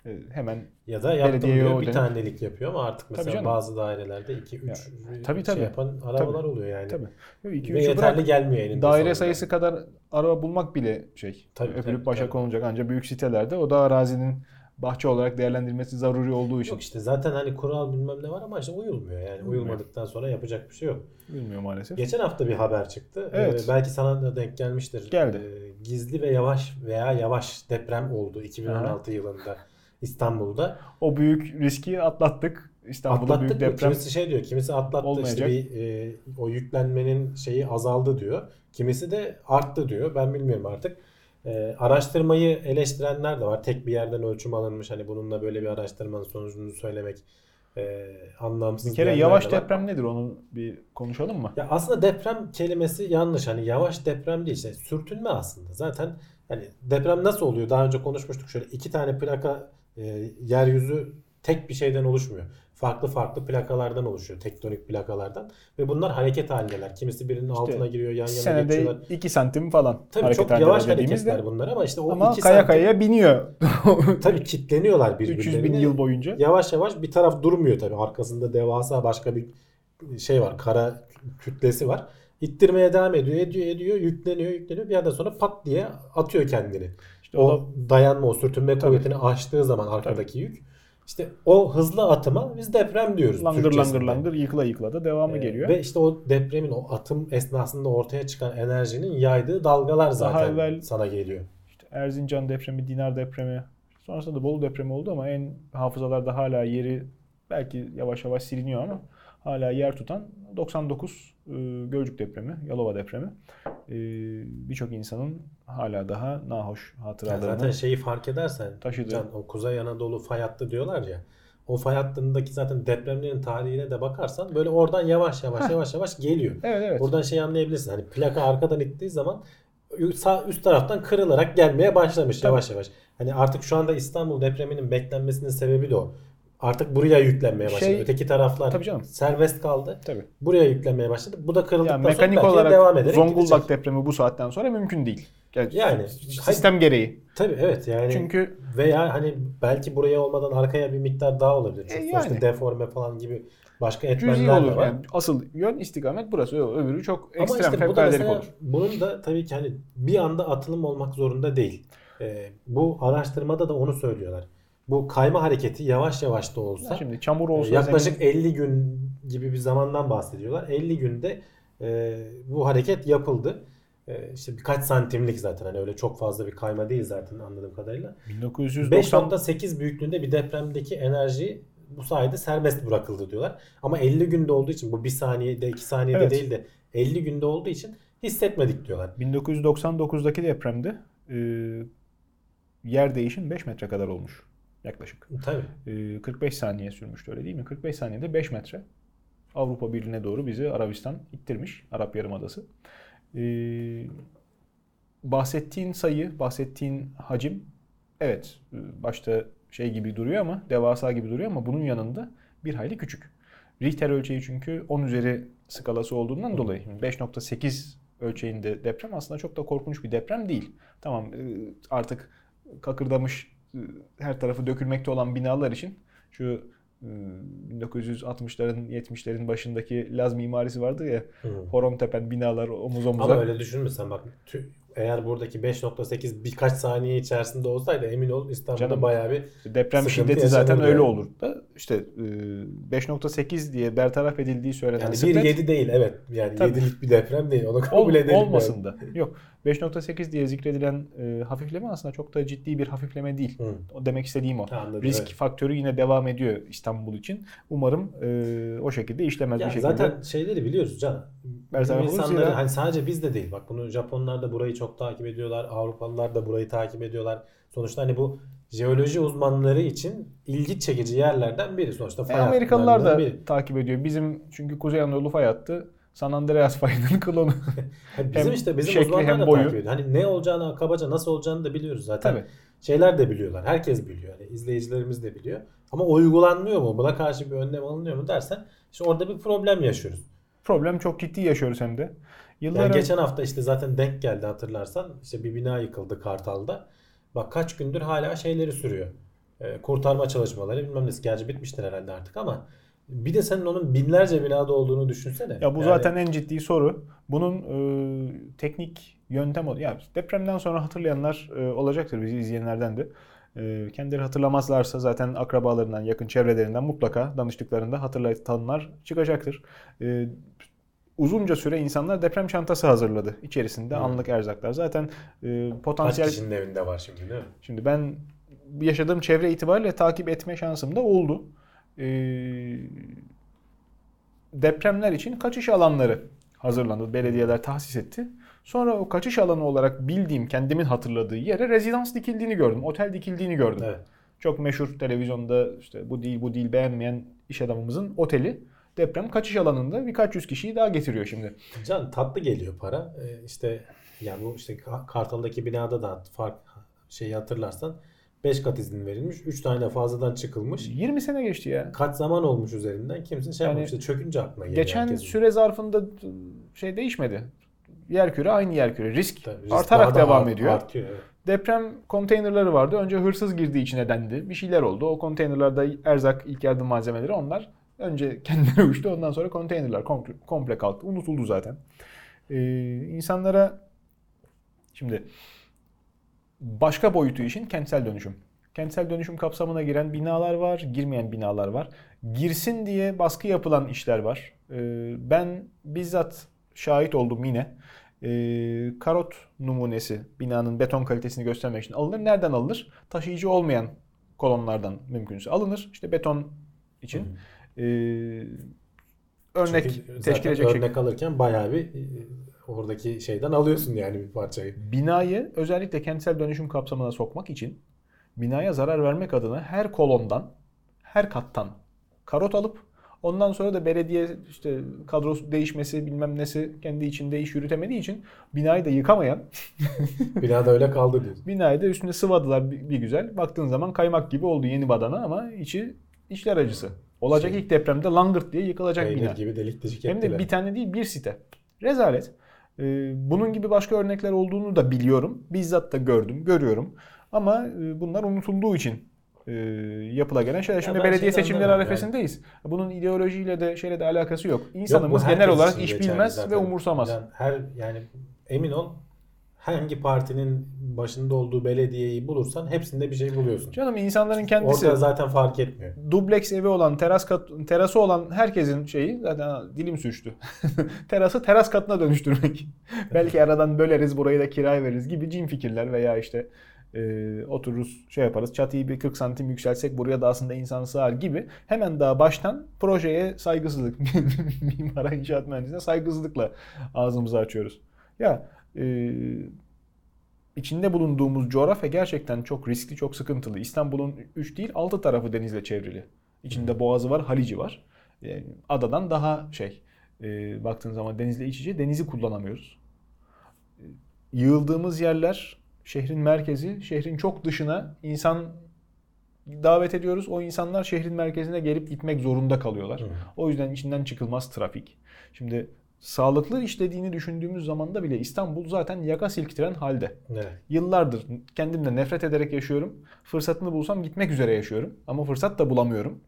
E, hemen Ya da yaptım diyor bir dönem- tanelik yapıyor ama artık Tabii mesela bazı dairelerde 2 3 tabii, tabii. şey yapan arabalar oluyor yani. tabii. İki, Ve yeterli bırak. gelmiyor eninde Daire sonunda. sayısı kadar araba bulmak bile şey. Tabii, öpülüp tabii, başa tabii. konulacak ancak büyük sitelerde o da arazinin bahçe olarak değerlendirilmesi zaruri olduğu için Yok işte zaten hani kural bilmem ne var ama işte uyulmuyor yani. Uyulmuyor. Uyulmadıktan sonra yapacak bir şey yok. bilmiyor maalesef. Geçen hafta bir haber çıktı. Evet. Ee, belki sana da denk gelmiştir. Geldi. Ee, gizli ve yavaş veya yavaş deprem oldu 2016 yılında İstanbul'da. O büyük riski atlattık. İstanbul'da Atlattık büyük deprem Kimisi şey diyor, kimisi atlattı olmayacak. işte bir e, o yüklenmenin şeyi azaldı diyor. Kimisi de arttı diyor. Ben bilmiyorum artık. E, araştırmayı eleştirenler de var. Tek bir yerden ölçüm alınmış. Hani bununla böyle bir araştırmanın sonucunu söylemek e, anlamsız bir kere yavaş de deprem nedir onu bir konuşalım mı? Ya aslında deprem kelimesi yanlış. Hani yavaş deprem değil işte sürtünme aslında. Zaten hani deprem nasıl oluyor? Daha önce konuşmuştuk. Şöyle iki tane plaka e, yeryüzü tek bir şeyden oluşmuyor. Farklı farklı plakalardan oluşuyor. Tektonik plakalardan. Ve bunlar hareket halindeler. Kimisi birinin altına giriyor, yan yana Senede geçiyorlar. 2 santim falan Tabii hareket çok yavaş hareketler bunlar ama işte o Ama iki kaya santim kayaya biniyor. tabii kitleniyorlar birbirlerine. 300 bin yıl boyunca. Yavaş yavaş bir taraf durmuyor tabii. Arkasında devasa başka bir şey var. Kara kütlesi var. İttirmeye devam ediyor, ediyor, ediyor, yükleniyor, yükleniyor. Bir yerden sonra pat diye atıyor kendini. İşte o o dayanma, o sürtünme Tabii. kuvvetini aştığı zaman arkadaki yük. İşte o hızlı atıma biz deprem diyoruz. langır langır langır yıkıla yıkıla da devamı Ee, geliyor. Ve işte o depremin o atım esnasında ortaya çıkan enerjinin yaydığı dalgalar zaten evvel- sana geliyor. İşte Erzincan depremi, Dinar depremi, sonrasında da Bolu depremi oldu ama en hafızalarda hala yeri belki yavaş yavaş siliniyor ama hala yer tutan 99 e, Gölcük depremi, Yalova depremi. E, Birçok insanın hala daha nahoş Yani hatıralarını zaten şeyi fark edersen taşıdı. Can, o Kuzey Anadolu fay hattı diyorlar ya. O fay hattındaki zaten depremlerin tarihine de bakarsan böyle oradan yavaş yavaş yavaş yavaş geliyor. Evet evet. Buradan şey anlayabilirsin. Hani plaka arkadan ittiği zaman sağ üst taraftan kırılarak gelmeye başlamış Tabii. yavaş yavaş. Hani artık şu anda İstanbul depreminin beklenmesinin sebebi de o. Artık buraya yüklenmeye başladı. Şey- Öteki taraflar Tabii canım. serbest kaldı. Tabii. Buraya yüklenmeye başladı. Bu da kırıldıktan Yani sonra mekanik belki olarak devam ederek Zonguldak gidecek. depremi bu saatten sonra mümkün değil. Yani, Yani sistem gereği. Tabii evet yani Çünkü veya hani belki buraya olmadan arkaya bir miktar daha olabilir. Çünkü E, sonuçta yani. deforme falan gibi başka etmenler olur. var. Yani asıl yön istikamet burası. Öbürü çok Ama ekstrem işte bu da fevkaladelik mesela olur. bunun da tabii ki hani bir anda atılım olmak zorunda değil. Ee, bu araştırmada da onu söylüyorlar. Bu kayma hareketi yavaş yavaş da olsa Şimdi çamur e, olsa yaklaşık zemin- 50 gün gibi bir zamandan bahsediyorlar. 50 günde e, bu hareket yapıldı. E, işte birkaç santimlik zaten hani öyle çok fazla bir kayma değil zaten anladığım kadarıyla. 1990 5.8 büyüklüğünde bir depremdeki enerji bu sayede serbest bırakıldı diyorlar. Ama 50 günde olduğu için bu 1 saniyede 2 saniyede Evet. değil de 50 günde olduğu için hissetmedik diyorlar. 1999'daki depremde e, yer değişim 5 metre kadar olmuş yaklaşık. Tabii. E, 45 saniye sürmüştü öyle değil mi? 45 saniyede 5 metre Avrupa Birliği'ne doğru bizi Arabistan ittirmiş. Arap Yarımadası. E, bahsettiğin sayı, bahsettiğin hacim evet başta şey gibi duruyor ama devasa gibi duruyor ama bunun yanında bir hayli küçük. Richter ölçeği çünkü 10 üzeri skalası olduğundan dolayı şimdi 5.8 ölçeğinde deprem aslında çok da korkunç bir deprem değil. Tamam e, artık kakırdamış her tarafı dökülmekte olan binalar için şu e, 1960'ların 70'lerin başındaki Laz mimarisi vardı ya Hı. horon tepen binalar omuz omuza. Ama öyle düşünmesen bak tü- eğer buradaki 5.8 birkaç saniye içerisinde olsaydı emin ol İstanbul'da Canım, bayağı bir Deprem şiddeti zaten öyle yani. olur işte e, 5.8 diye bertaraf edildiği söylenen yani spread 1.7 değil evet. Yani Tabii. 7'lik bir deprem değil. Onu ol- kabul edelim. olmasın da. Yok 5.8 diye zikredilen e, hafifleme aslında çok da ciddi bir hafifleme değil. Yani. Hı. O demek istediğim o. Anladım, Risk evet. faktörü yine devam ediyor İstanbul için. Umarım e, o şekilde işlemez Ya bir şekilde. zaten şeyleri biliyoruz can. Bertaraf insanları hani sadece bizde değil. Bak bunu Japonlar da burayı çok çok takip ediyorlar. Avrupalılar da burayı takip ediyorlar. Sonuçta hani bu jeoloji uzmanları için ilgi çekici yerlerden biri. Sonuçta E, fay Amerikalılar da biri. takip ediyor. Bizim çünkü Kuzey Anadolu fay hattı San Andreas fayının klonu. Bizim hem işte bizim şekli uzmanlar hem da boyu. takip ediyor. Hani ne olacağını, kabaca nasıl olacağını da biliyoruz zaten. Tabii. Şeyler de biliyorlar. Herkes biliyor. Hani izleyicilerimiz de biliyor. Ama uygulanmıyor mu? Buna karşı bir önlem alınıyor mu dersen işte orada bir problem yaşıyoruz. Problem çok ciddi yaşıyoruz hem de. Yıllar Yani geçen hafta işte zaten denk geldi hatırlarsan. İşte bir bina yıkıldı Kartal'da. Bak kaç gündür hala şeyleri sürüyor. Ee, kurtarma çalışmaları bilmem nesi. Gerçi bitmiştir herhalde artık ama bir de senin onun binlerce binada olduğunu düşünsene. Ya bu Yani zaten en ciddi soru. Bunun e, teknik yöntem. Ya depremden sonra hatırlayanlar e, olacaktır bizi izleyenlerden de. E, kendileri hatırlamazlarsa zaten akrabalarından, yakın çevrelerinden mutlaka danıştıklarında hatırlatanlar çıkacaktır. E, uzunca süre insanlar deprem çantası hazırladı. İçerisinde Hı. anlık erzaklar. Zaten e, kaç potansiyel kişinin evinde var şimdi değil mi? Şimdi ben yaşadığım çevre itibariyle takip etme şansım da oldu. Ee, depremler için kaçış alanları hazırlandı. Belediyeler tahsis etti. Sonra o kaçış alanı olarak bildiğim, kendimin hatırladığı yere rezidans dikildiğini gördüm. Otel dikildiğini gördüm. Evet. Çok meşhur televizyonda işte bu değil bu değil beğenmeyen iş adamımızın oteli deprem kaçış alanında birkaç yüz kişiyi daha getiriyor şimdi. Can tatlı geliyor para. Ee, işte yani bu işte Ka- Kartal'daki binada da fark şeyi hatırlarsan 5 kat izin verilmiş. 3 tane de fazladan çıkılmış. 20 sene geçti ya. Kaç zaman olmuş üzerinden kimse şey Yani yapmamış. İşte çökünce aklına geliyor. Geçen herkesin. süre zarfında şey değişmedi. Yerküre aynı yerküre. Risk, Tabii risk artarak devam art- ediyor. Artıyor, evet. Deprem konteynerları vardı. Önce hırsız girdiği içine dendi. Bir şeyler oldu. O konteynerlarda erzak, ilk yardım malzemeleri onlar. Önce kendileri uçtu. Ondan sonra konteynerler komple, komple kalktı. Unutuldu zaten. Ee, insanlara şimdi başka boyutu işin kentsel dönüşüm. Kentsel dönüşüm kapsamına giren binalar var, girmeyen binalar var. Girsin diye baskı yapılan işler var. Ee, ben bizzat şahit oldum yine. Ee, karot numunesi binanın beton kalitesini göstermek için alınır. Nereden alınır? Taşıyıcı olmayan kolonlardan mümkünse alınır. İşte beton için. Ee, örnek Çünkü teşkil edecek şekilde. örnek alırken bayağı bir e, oradaki şeyden alıyorsun yani bir parçayı. Binayı özellikle kentsel dönüşüm kapsamına sokmak için binaya zarar vermek adına her kolondan, her kattan karot alıp ondan sonra da belediye işte kadrosu değişmesi bilmem nesi kendi içinde iş yürütemediği için binayı da yıkamayan Binada öyle kaldı diyorsun. binayı da üstüne sıvadılar bir, güzel. Baktığın zaman kaymak gibi oldu yeni badana ama içi içler acısı. Olacak Şey- ilk depremde langırt diye yıkılacak bina. gibi delik deşik Hem de bir tane değil bir site. Rezalet. Ee, Bunun gibi başka örnekler olduğunu da biliyorum. Bizzat da gördüm, görüyorum. Ama e, bunlar unutulduğu için e, yapıla gelen şeyler. Şimdi belediye seçimleri arefesindeyiz. Bunun ideolojiyle de şeyle de alakası yok. İnsanımız Yok, genel olarak iş bilmez zaten. ve umursamaz. Yani her yani emin ol hangi partinin başında olduğu belediyeyi bulursan hepsinde bir şey buluyorsun. Canım insanların kendisi Orada zaten fark etmiyor. dubleks evi olan, teras kat, terası olan herkesin şeyi zaten dilim sürçtü. Terası teras katına dönüştürmek. Belki aradan böleriz, burayı da kiraya veririz gibi cin fikirler veya işte e, otururuz şey yaparız çatıyı bir 40 santim yükseltsek buraya da aslında insan sığar gibi hemen daha baştan projeye saygısızlık mimara inşaat mühendisine saygısızlıkla ağzımızı açıyoruz. Ya e, içinde bulunduğumuz coğrafya gerçekten çok riskli, çok sıkıntılı. İstanbul'un 3 değil 6 tarafı denizle çevrili. İçinde boğazı var, halici var. Yani adadan daha şey, e, baktığın zaman denizle iç içe denizi kullanamıyoruz. E, Yığıldığımız yerler şehrin merkezi, şehrin çok dışına insan davet ediyoruz. O insanlar şehrin merkezine gelip gitmek zorunda kalıyorlar. Hı. O yüzden içinden çıkılmaz trafik. Şimdi sağlıklı işlediğini düşündüğümüz zamanda bile İstanbul zaten yaka silktiren halde. Evet. Yıllardır kendimle nefret ederek yaşıyorum. Fırsatını bulsam gitmek üzere yaşıyorum. Ama fırsat da bulamıyorum.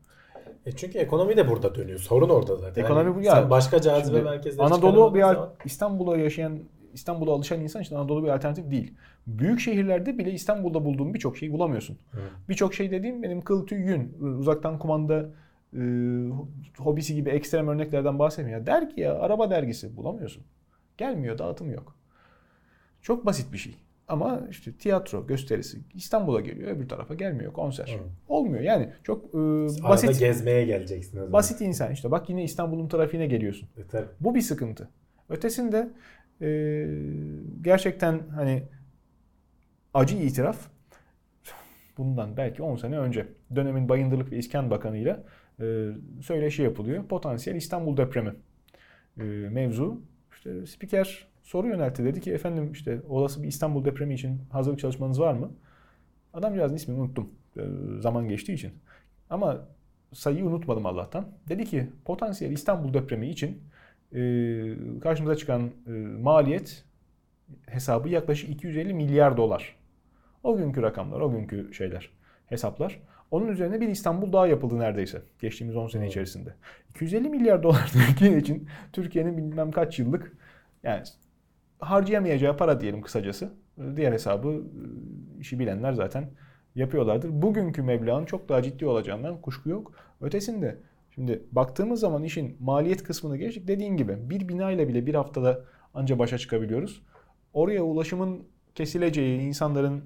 E çünkü ekonomi de burada dönüyor. Sorun orada zaten. Ekonomi Yani ya. Sen başka cazibe merkezleri Anadolu bir zaman- İstanbul'a yaşayan İstanbul'a alışan insan için Anadolu bir alternatif değil. Büyük şehirlerde bile İstanbul'da bulduğum birçok şeyi bulamıyorsun. Birçok şey dediğim benim kıl tüy yün, uzaktan kumanda e, hobisi gibi ekstrem örneklerden bahsetmiyorum. Ya dergi ya, araba dergisi bulamıyorsun. Gelmiyor, dağıtım yok. Çok basit bir şey. Ama işte tiyatro gösterisi İstanbul'a geliyor, öbür tarafa gelmiyor konser. Hı. Olmuyor yani. Çok e, Arada basit gezmeye geleceksin o zaman. basit insan işte. Bak yine İstanbul'un trafiğine geliyorsun. E tabii. Bu bir sıkıntı. Ötesinde Ee, gerçekten hani acı itiraf bundan belki 10 sene önce dönemin Bayındırlık ve İskan Bakanı ile e, söyleşi yapılıyor. Potansiyel İstanbul depremi e, mevzu. İşte spiker soru yöneltti. Dedi ki efendim işte olası bir İstanbul depremi için hazırlık çalışmanız var mı? Adamcağızın ismini unuttum e, zaman geçtiği için. Ama sayıyı unutmadım Allah'tan. Dedi ki potansiyel İstanbul depremi için e, karşımıza çıkan maliyet hesabı yaklaşık 250 milyar dolar. O günkü rakamlar, o günkü şeyler, hesaplar. Onun üzerine bir İstanbul daha yapıldı neredeyse geçtiğimiz 10 sene içerisinde. 250 milyar dolar Türkiye için Türkiye'nin bilmem kaç yıllık yani harcayamayacağı para diyelim kısacası. Diğer hesabı e, işi bilenler zaten yapıyorlardır. Bugünkü meblağın çok daha ciddi olacağından kuşku yok. Ötesinde şimdi baktığımız zaman işin maliyet kısmını geçtik dediğin gibi bir bina ile bile bir haftada anca başa çıkabiliyoruz. Oraya ulaşımın kesileceği, insanların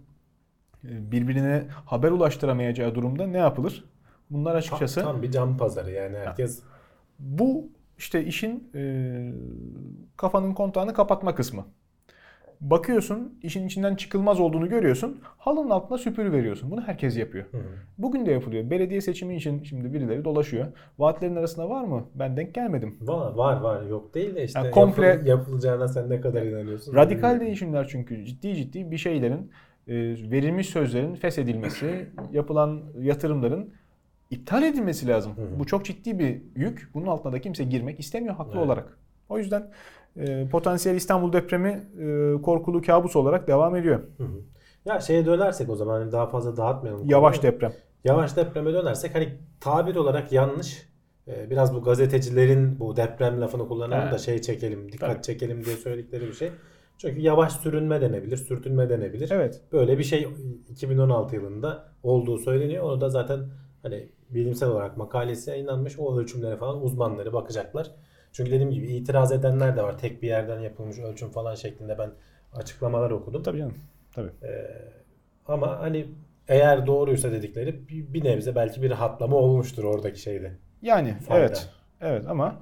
birbirine haber ulaştıramayacağı durumda ne yapılır? Bunlar açıkçası Tam, tam bir cam pazarı yani herkes bu işte işin e, kafanın kontağını kapatma kısmı. Bakıyorsun işin içinden çıkılmaz olduğunu görüyorsun. Halının altına süpürü veriyorsun. Bunu herkes yapıyor. Hı. Bugün de yapılıyor. Belediye seçimi için şimdi birileri dolaşıyor. Vaatlerin arasında var mı? Ben denk gelmedim. var var var yok değil de işte Yani komple- yapıl- yapılacağına sen ne kadar inanıyorsun? Radikal değişimler çünkü ciddi ciddi bir şeylerin verilmiş sözlerin feshedilmesi, yapılan yatırımların iptal edilmesi lazım. Hı hı. Bu çok ciddi bir yük. Bunun altına da kimse girmek istemiyor haklı Evet. olarak. O yüzden e, potansiyel İstanbul depremi e, korkulu kabus olarak devam ediyor. Hı hı. Ya şeye dönersek o zaman hani daha fazla dağıtmayalım. Yavaş konuyu. deprem. Yavaş depreme dönersek hani tabir olarak yanlış. Ee, Biraz bu gazetecilerin bu deprem lafını kullanalım He. da şey çekelim, dikkat Tabii. çekelim diye söyledikleri bir şey. Çünkü yavaş sürünme denebilir, sürtünme denebilir. Evet. Böyle bir şey 2016 yılında olduğu söyleniyor. Onu da zaten hani bilimsel olarak makalesi yayınlanmış. O ölçümlere falan uzmanları bakacaklar. Çünkü dediğim gibi itiraz edenler de var. Tek bir yerden yapılmış ölçüm falan şeklinde ben açıklamalar okudum. Tabii canım. Tabii. Ama hani eğer doğruysa dedikleri bir, nebze belki bir rahatlama olmuştur oradaki şeyde. Yani Fayda. evet. Evet ama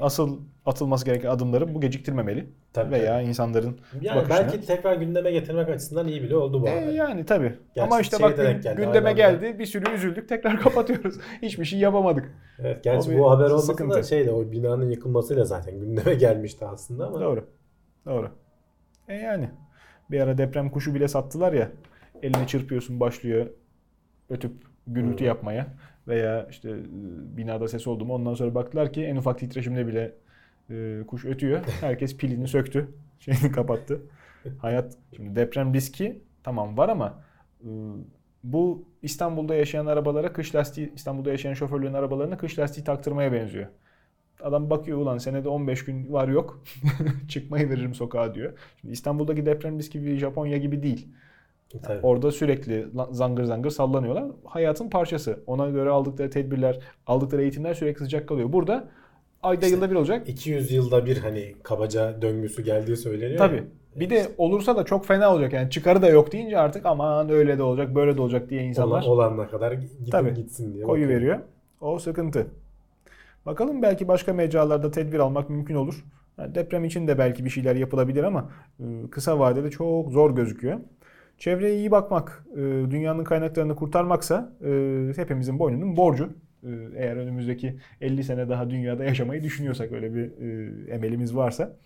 asıl atılması gereken adımları bu geciktirmemeli. Tabii, Veya insanların Yani bakışını. belki tekrar gündeme getirmek açısından iyi bile oldu bu E, haber. yani tabii. Gerçi Ama işte bak geldi, gündeme geldi. Bir sürü üzüldük. Tekrar kapatıyoruz. Hiçbir şey yapamadık. Evet, gerçi O bu haber olmasa da sıkıntı. şeyle o binanın yıkılmasıyla zaten gündeme gelmişti aslında ama. Doğru. Doğru. E yani. Bir ara deprem kuşu bile sattılar ya. Eline çırpıyorsun başlıyor ötüp gürültü Hı. yapmaya. Veya işte e, binada ses oldu mu ondan sonra baktılar ki en ufak titreşimde bile e, kuş ötüyor. Herkes pilini söktü. Şeyini kapattı. Hayat şimdi deprem riski tamam var ama e, bu İstanbul'da yaşayan arabalara kış lastiği İstanbul'da yaşayan şoförlerin arabalarına kış lastiği taktırmaya benziyor. Adam bakıyor ulan senede 15 gün var yok. Çıkmayı veririm sokağa diyor. Şimdi İstanbul'daki deprem riski Japonya gibi değil. Tabii. Orada sürekli zangır zangır sallanıyorlar. Hayatın parçası. Ona göre aldıkları tedbirler, aldıkları eğitimler sürekli sıcak kalıyor. Burada ayda İşte yılda bir olacak. 200 yılda bir hani kabaca döngüsü geldiği söyleniyor. Tabii. ya. Bir de olursa da çok fena olacak. Yani çıkarı da yok deyince artık aman öyle de olacak, böyle de olacak diye insanlar Olan, olanla kadar gidin Tabii. gitsin diye. koyu veriyor. O sıkıntı. Bakalım belki başka mecralarda tedbir almak mümkün olur. Yani deprem için de belki bir şeyler yapılabilir ama e, kısa vadede çok zor gözüküyor. Çevreye iyi bakmak, e, dünyanın kaynaklarını kurtarmaksa e, hepimizin boynunun borcu. E, Eğer önümüzdeki 50 sene daha dünyada yaşamayı düşünüyorsak öyle bir emelimiz varsa.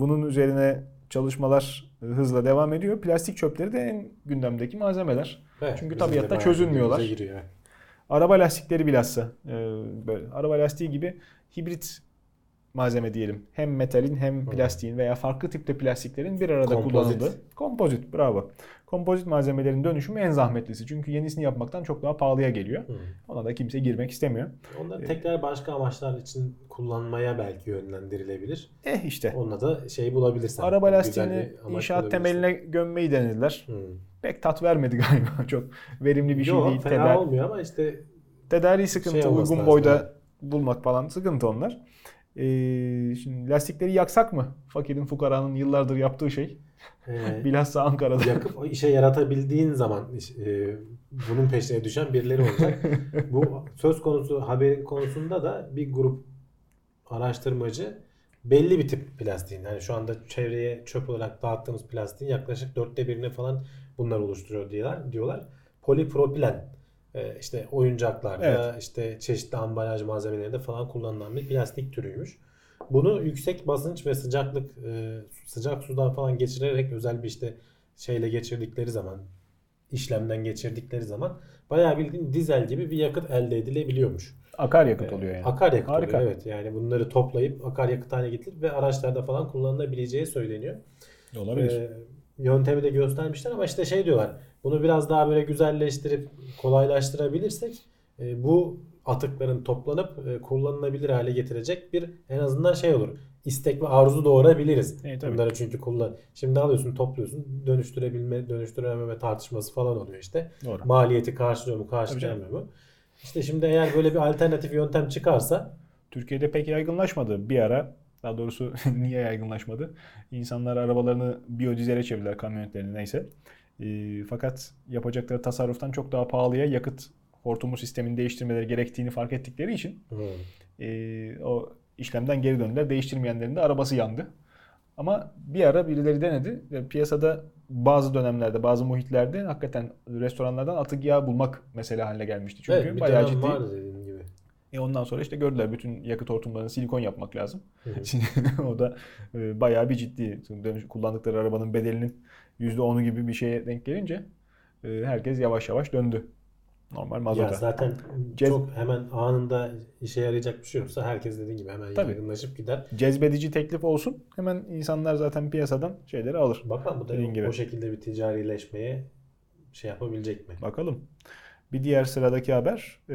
Bunun üzerine çalışmalar hızla devam ediyor. Plastik çöpleri de en gündemdeki malzemeler. Evet, Çünkü tabiatta çözülmüyorlar. giriyor. Araba lastikleri bilhassa böyle araba lastiği gibi hibrit malzeme diyelim. Hem metalin hem plastiğin veya farklı tipte plastiklerin bir arada Kompozit. kullanıldığı. Kompozit. Bravo. Kompozit malzemelerin dönüşümü en zahmetlisi. Çünkü yenisini yapmaktan çok daha pahalıya geliyor. Hı. Ona da kimse girmek istemiyor. Onları tekrar başka amaçlar için kullanmaya belki yönlendirilebilir. Eh işte. Onunla da şey bulabilirsen. Araba lastiğini inşaat temeline gömmeyi denediler. Hı. Pek tat vermedi galiba. Çok verimli bir şey Yok, değil. fena Tedar- olmuyor ama işte Tedariği sıkıntı, Şey uygun boyda bulmak falan sıkıntı onlar. Ee, şimdi lastikleri yaksak mı? Fakirin fukaranın yıllardır yaptığı şey. e, Bilhassa Ankara'da. yakıp o işe yaratabildiğin zaman e, bunun peşine düşen birileri olacak. Bu söz konusu haberin konusunda da bir grup araştırmacı belli bir tip plastiğin. Yani şu anda çevreye çöp olarak dağıttığımız plastiğin yaklaşık dörtte birini falan bunlar oluşturuyor diyorlar. diyorlar. Polipropilen işte oyuncaklarda işte çeşitli ambalaj malzemelerinde falan kullanılan bir plastik türüymüş. Bunu yüksek basınç ve sıcaklık e, sıcak sudan falan geçirerek özel bir işte şeyle geçirdikleri zaman işlemden geçirdikleri zaman bayağı bildiğin dizel gibi bir yakıt elde edilebiliyormuş. Akaryakıt oluyor yani. Akaryakıt Harika. oluyor evet. Yani bunları toplayıp akaryakıt haline getirip ve araçlarda falan kullanılabileceği söyleniyor. Olabilir. Ee, yöntemi de göstermişler ama işte şey diyorlar. Bunu biraz daha böyle güzelleştirip kolaylaştırabilirsek e, bu atıkların toplanıp e, kullanılabilir hale getirecek bir en azından şey olur. İstek ve arzu doğurabiliriz. Evet, tabii. Bunları çünkü kullan. Şimdi alıyorsun, topluyorsun, dönüştürebilme, dönüştürememe tartışması falan oluyor işte. Doğru. Maliyeti karşılıyor mu, karşılayamıyor mu? İşte şimdi eğer böyle bir alternatif yöntem çıkarsa Türkiye'de pek yaygınlaşmadı bir ara. Daha doğrusu niye yaygınlaşmadı? İnsanlar arabalarını biyodizele çevirdiler kamyonetlerini neyse. Ee, fakat yapacakları tasarruftan çok daha pahalıya yakıt hortumu sistemini değiştirmeleri gerektiğini fark ettikleri için ee, o işlemden geri döndüler. Değiştirmeyenlerin de arabası yandı. Ama bir ara birileri denedi ve piyasada bazı dönemlerde, bazı muhitlerde hakikaten restoranlardan atık yağ bulmak mesele haline gelmişti. Çünkü evet, bir bayağı ciddi. vardı dediğin gibi. E ondan sonra işte gördüler bütün yakıt hortumlarını silikon yapmak lazım. Hı. Şimdi o da e, bayağı bir ciddi. Kullandıkları arabanın bedelinin %10'u gibi bir şeye denk gelince e, herkes yavaş yavaş döndü. Normal mazota. Ya zaten Cez- çok hemen anında işe yarayacak bir şey yoksa herkes dediğin gibi hemen Tabii. yaygınlaşıp gider. Cezbedici teklif olsun. Hemen insanlar zaten piyasadan şeyleri alır. Bakalım bu da Dediğin gibi. o şekilde bir ticarileşmeye şey yapabilecek mi? Bakalım. Bir diğer sıradaki haber e,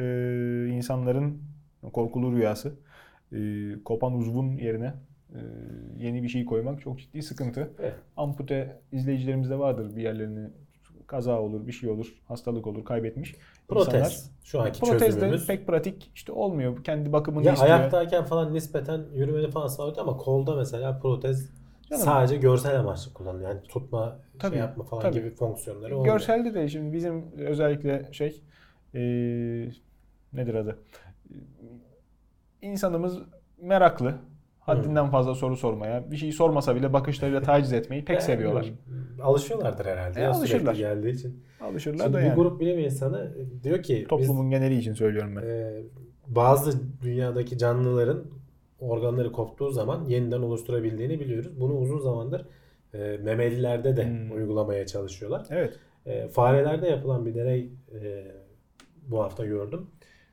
insanların korkulu rüyası. E, kopan uzvun yerine yeni bir şey koymak çok ciddi sıkıntı. Evet. Ampute izleyicilerimizde vardır bir yerlerini kaza olur, bir şey olur, hastalık olur, kaybetmiş. Protez. İnsanlar- Şu anki Protez de çözümümüz. pek pratik işte olmuyor. Kendi bakımını Ya istiyor. ayaktayken falan nispeten yürümeni falan sağlıyor ama kolda mesela protez Canım. sadece görsel amaçlı kullanılıyor. Yani tutma, Tabii, şey yapma falan tabii. gibi fonksiyonları olmuyor. Görselde de şimdi bizim özellikle şey e, nedir adı? İnsanımız meraklı. Haddinden fazla soru sormaya, bir şey sormasa bile bakışlarıyla taciz etmeyi pek seviyorlar. Alışıyorlardır herhalde. E, ya, alışırlar. Geldiği için. Alışırlar Şimdi da yani. grup bilim insanı diyor ki biz Toplumun geneli için söylüyorum ben. Ee, bazı dünyadaki canlıların organları koptuğu zaman yeniden oluşturabildiğini biliyoruz. Bunu uzun zamandır e, memelilerde de Hmm. uygulamaya çalışıyorlar. Evet. E, farelerde yapılan bir deney e, bu hafta gördüm.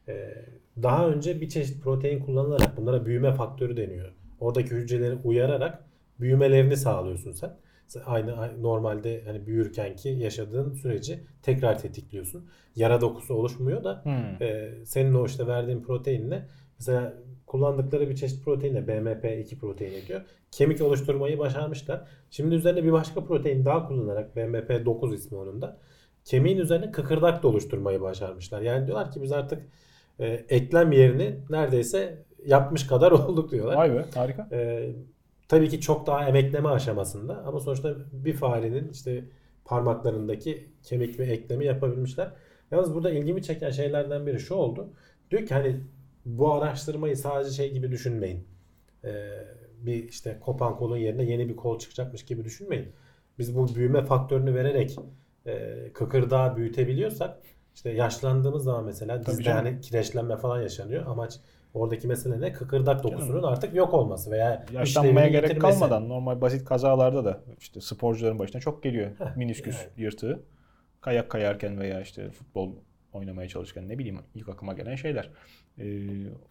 E, daha önce bir çeşit protein kullanılarak bunlara büyüme faktörü deniyor. Oradaki hücreleri uyararak büyümelerini sağlıyorsun sen. Aynı normalde hani büyürkenki yaşadığın süreci tekrar tetikliyorsun. Yara dokusu oluşmuyor da Hmm. ee, senin o işte verdiğin proteinle mesela kullandıkları bir çeşit proteinle BMP2 proteini diyor. Kemik oluşturmayı başarmışlar. Şimdi üzerine bir başka protein daha kullanarak BMP9 ismi onun da. Kemiğin üzerine kıkırdak da oluşturmayı başarmışlar. Yani diyorlar ki biz artık e, eklem yerini neredeyse yapmış kadar olduk diyorlar. Vay be harika. Ee, tabii ki çok daha emekleme aşamasında ama sonuçta bir farenin işte parmaklarındaki kemik ve eklemi yapabilmişler. Yalnız burada ilgimi çeken şeylerden biri şu oldu. Diyor ki hani bu araştırmayı sadece şey gibi düşünmeyin. Ee, bir işte kopan kolun yerine yeni bir kol çıkacakmış gibi düşünmeyin. Biz bu büyüme faktörünü vererek e, kıkırdağı büyütebiliyorsak işte yaşlandığımız zaman mesela Tabii dizde canım. hani kireçlenme falan yaşanıyor. Amaç oradaki mesele ne? Kıkırdak dokusunun artık yok olması veya Yaşlanmaya gerek yitirmesi. kalmadan normal basit kazalarda da işte sporcuların başına çok geliyor. Heh, Minisküs yani. yırtığı. Kayak kayarken veya işte futbol oynamaya çalışırken ne bileyim ilk aklıma gelen şeyler. Ee,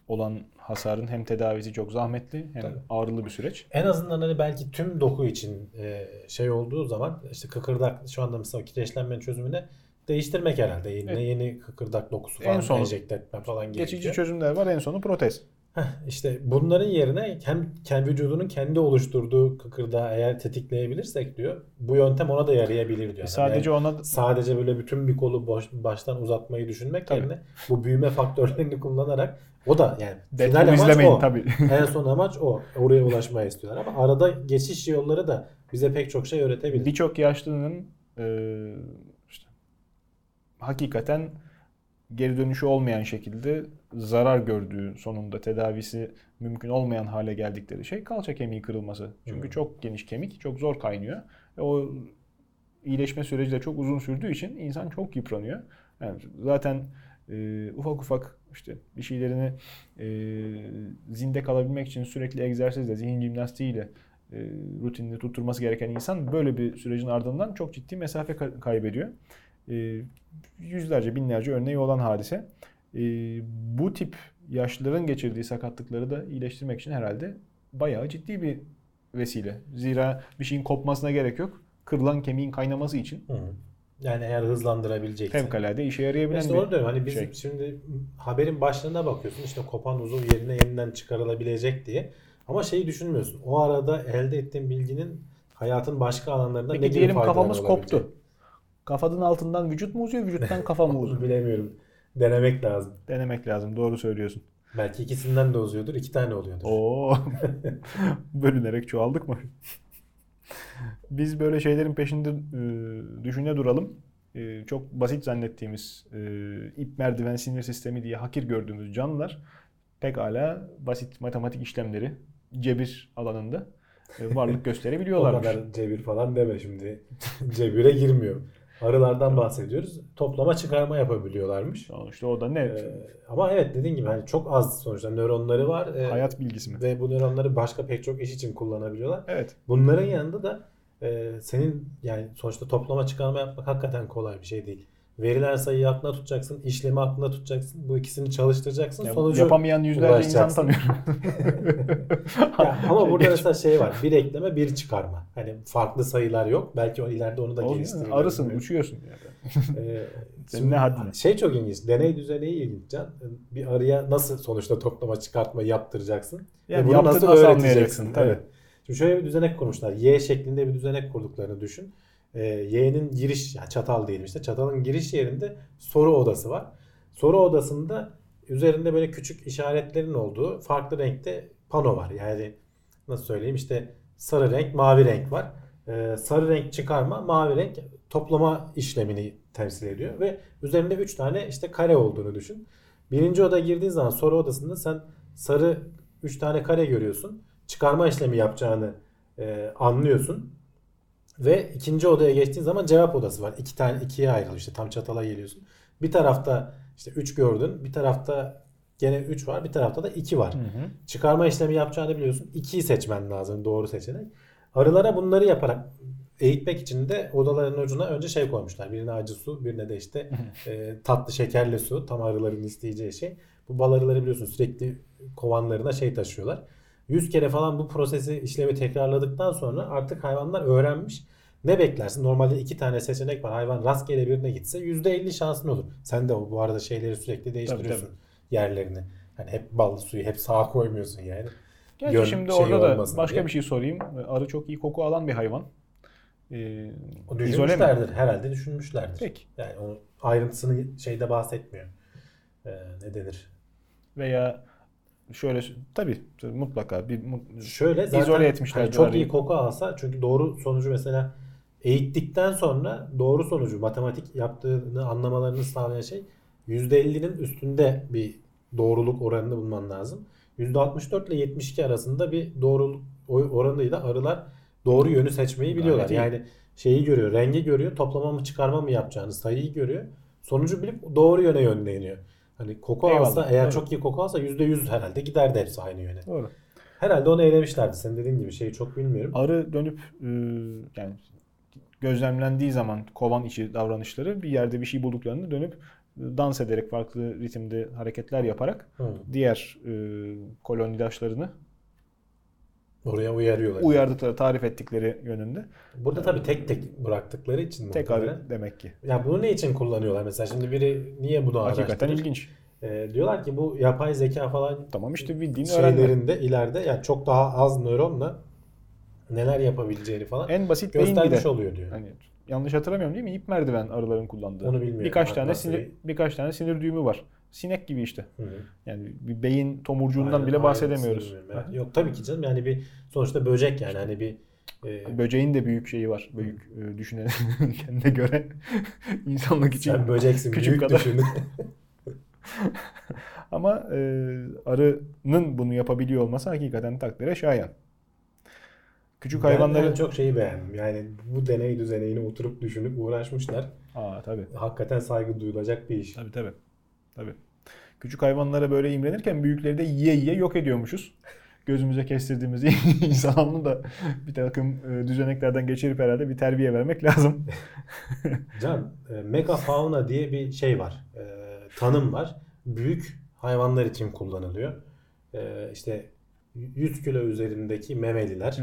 olan hasarın hem tedavisi çok zahmetli hem Tabii. ağrılı bir süreç. En azından hani belki tüm doku için e, şey olduğu zaman işte kıkırdak şu anda mesela kireçlenmenin çözümüne değiştirmek herhalde. Yeni, Evet. yeni kıkırdak dokusu En falan son- enjekte etme falan gerekiyor. Geçici çözümler var en sonu protez. Heh, işte bunların yerine hem kendi vücudunun kendi oluşturduğu kıkırdağı eğer tetikleyebilirsek diyor bu yöntem ona da yarayabilir diyor. E sadece Yani ona sadece böyle bütün bir kolu boş, baştan uzatmayı düşünmek Tabii. yerine bu büyüme faktörlerini kullanarak o da yani final Deadpool amaç izlemeyin o. tabii. en son amaç o. Oraya ulaşmaya istiyorlar ama arada geçiş yolları da bize pek çok şey öğretebilir. Birçok yaşlının e, hakikaten geri dönüşü olmayan şekilde zarar gördüğü sonunda tedavisi mümkün olmayan hale geldikleri şey kalça kemiği kırılması. Çünkü Hı. çok geniş kemik, çok zor kaynıyor. Ve o iyileşme süreci de çok uzun sürdüğü için insan çok yıpranıyor. Yani zaten e, ufak ufak işte bir şeylerini e, zinde kalabilmek için sürekli egzersizle, zihin jimnastiğiyle e, rutinini tutturması gereken insan böyle bir sürecin ardından çok ciddi mesafe ka- kaybediyor. E, yüzlerce, binlerce örneği olan hadise. E, bu tip yaşlıların geçirdiği sakatlıkları da iyileştirmek için herhalde bayağı ciddi bir vesile. Zira bir şeyin kopmasına gerek yok. Kırılan kemiğin kaynaması için Hı. Yani eğer hızlandırabileceksen. fevkalade işe yarayabilen İşte bir onu diyorum hani biz şey. şimdi haberin başlığına bakıyorsun işte kopan uzuv yerine yeniden çıkarılabilecek diye. Ama şeyi düşünmüyorsun. O arada elde ettiğin bilginin hayatın başka alanlarında ne Peki gibi diyelim faydaları kafamız olabilecek? koptu. Kafanın altından vücut mu uzuyor, vücuttan kafa mı uzuyor? bilemiyorum. Denemek lazım. Denemek lazım. Doğru söylüyorsun. Belki ikisinden de uzuyordur. iki tane oluyordur. Oo. Bölünerek çoğaldık mı? Biz böyle şeylerin peşinde e, düşüne duralım. E, çok basit zannettiğimiz e, ip merdiven sinir sistemi diye hakir gördüğümüz canlılar pekala basit matematik işlemleri cebir alanında e, varlık o gösterebiliyorlarmış. kadar cebir falan deme şimdi. Cebire girmiyor. Arılardan bahsediyoruz. Toplama çıkarma yapabiliyorlarmış. İşte o da ne? Ee, ama evet dediğin gibi hani çok az sonuçta nöronları var. Ee, Hayat bilgisi mi? ve bu nöronları başka pek çok iş için kullanabiliyorlar. Evet. Bunların yanında da e, senin yani sonuçta toplama çıkarma yapmak hakikaten kolay bir şey değil. Verilen sayıyı aklında tutacaksın, işlemi aklında tutacaksın. Bu ikisini çalıştıracaksın. Ya sonucu yapamayan yüzlerce insan tanıyorum. Ya ama burada Geç- mesela şey var. Bir ekleme, bir çıkarma. Hani farklı sayılar yok. Belki o ileride onu da Oğlum, geliştirirler. Arısın, Bilmiyorum. uçuyorsun. Yani. Ee, Senin ne haddine? Şey çok ilginç. Deney düzeneği ilginç Can. Bir arıya nasıl sonuçta toplama çıkartma yaptıracaksın? Yani bunu nasıl nasıl öğreteceksin? tabii. Evet. Şimdi şöyle bir düzenek kurmuşlar. Y şeklinde bir düzenek kurduklarını düşün. Ee, Y'nin giriş, yani çatal diyelim işte. Çatalın giriş yerinde soru odası var. Soru odasında üzerinde böyle küçük işaretlerin olduğu farklı renkte pano var. Yani nasıl söyleyeyim işte sarı renk, mavi renk var. Ee, sarı renk çıkarma, mavi renk toplama işlemini temsil ediyor ve üzerinde 3 tane işte kare olduğunu düşün. Birinci odaya girdiğin zaman soru odasında sen sarı 3 tane kare görüyorsun. Çıkarma işlemi yapacağını e, anlıyorsun. Ve ikinci odaya geçtiğin zaman cevap odası var. İki tane ikiye ayrılıyor işte tam çatala geliyorsun. Bir tarafta işte 3 gördün. Bir tarafta gene 3 var. Bir tarafta da 2 var. Hı hı. Çıkarma işlemi yapacağını biliyorsun. 2'yi seçmen lazım doğru seçenek. Arılara bunları yaparak eğitmek için de odaların ucuna önce şey koymuşlar. Birine acı su, birine de işte e, tatlı şekerli su. Tam arıların isteyeceği şey. Bu bal arıları biliyorsun sürekli kovanlarına şey taşıyorlar. 100 kere falan bu prosesi işlemi tekrarladıktan sonra artık hayvanlar öğrenmiş. Ne beklersin? Normalde iki tane seçenek var. Hayvan rastgele birine gitse %50 şansın olur. Sen de bu arada şeyleri sürekli değiştiriyorsun tabii. yerlerini. Hani hep ballı suyu hep sağa koymuyorsun yani. Gerçi Yön şimdi orada da başka diye. bir şey sorayım. Arı çok iyi koku alan bir hayvan. Ee, O mi? düşünmüşlerdir. Herhalde düşünmüşlerdir. Peki. Yani onun ayrıntısını şeyde bahsetmiyor. Ee, ne denir? Veya şöyle tabii mutlaka bir Şöyle zaten izole etmişler. hani çok iyi koku alsa çünkü doğru sonucu mesela eğittikten sonra doğru sonucu matematik yaptığını anlamalarını sağlayan şey %50'nin üstünde bir doğruluk oranını bulman lazım. %64 ile 72 arasında bir doğruluk oranıyla arılar doğru yönü seçmeyi Gayet biliyorlar. iyi. Yani şeyi görüyor, rengi görüyor, toplama mı çıkarma mı yapacağını, sayıyı görüyor. Sonucu bilip doğru yöne yönleniyor. Hani koku Eyvallah, alsa eğer evet. çok iyi koku alsa %100 herhalde giderdi hepsi aynı yöne. Doğru. Herhalde onu elemişlerdi. Sen dediğin gibi şeyi çok bilmiyorum. Arı dönüp e, yani gözlemlendiği zaman kovan içi davranışları bir yerde bir şey bulduklarında dönüp e, dans ederek farklı ritimde hareketler yaparak Hı. diğer e, kolonidaşlarını Oraya uyarıyorlar. uyardıkları, tarif ettikleri yönünde. Burada tabii tek tek bıraktıkları için Tek muhtemelen. demek ki. Ya bunu ne için kullanıyorlar mesela? Şimdi biri niye bunu Hakikaten araştırır? ilginç. Ee, diyorlar ki bu yapay zeka falan Tamam işte bildiğin öğrenme. şeylerinde ileride yani çok daha az nöronla neler yapabileceğini falan En basit beyin göstermiş de. oluyor diyor. Hani yanlış hatırlamıyorum değil mi? İp merdiven arıların kullandığı. Onu bilmiyorum. Birkaç tane sinir bir- birkaç tane sinir düğümü var. Sinek gibi işte. Hı. Yani bir beyin tomurcuğundan Aynen, bile aynen, bahsedemiyoruz. yani. Yok tabii ki canım yani bir sonuçta böcek yani hani bir e, Böceğin de büyük şeyi var. Büyük e, düşünen kendine göre insanlık için sen böceksin küçük büyük kadar. düşün. Ama e, arının bunu yapabiliyor olması hakikaten takdire şayan. Küçük Ben hayvanları... en çok şeyi beğendim. Yani bu deney düzenine oturup düşünüp uğraşmışlar. Aa tabii. Hakikaten saygı duyulacak bir iş. Tabii tabii. Tabii. Küçük hayvanlara böyle imrenirken büyükleri de yiye yiye yok ediyormuşuz. Gözümüze kestirdiğimiz insanlı da bir takım e, düzeneklerden geçirip herhalde bir terbiye vermek lazım. Can, e, megafauna diye bir şey var. E, tanım var. Büyük hayvanlar için kullanılıyor. E, işte 100 kilo üzerindeki memeliler,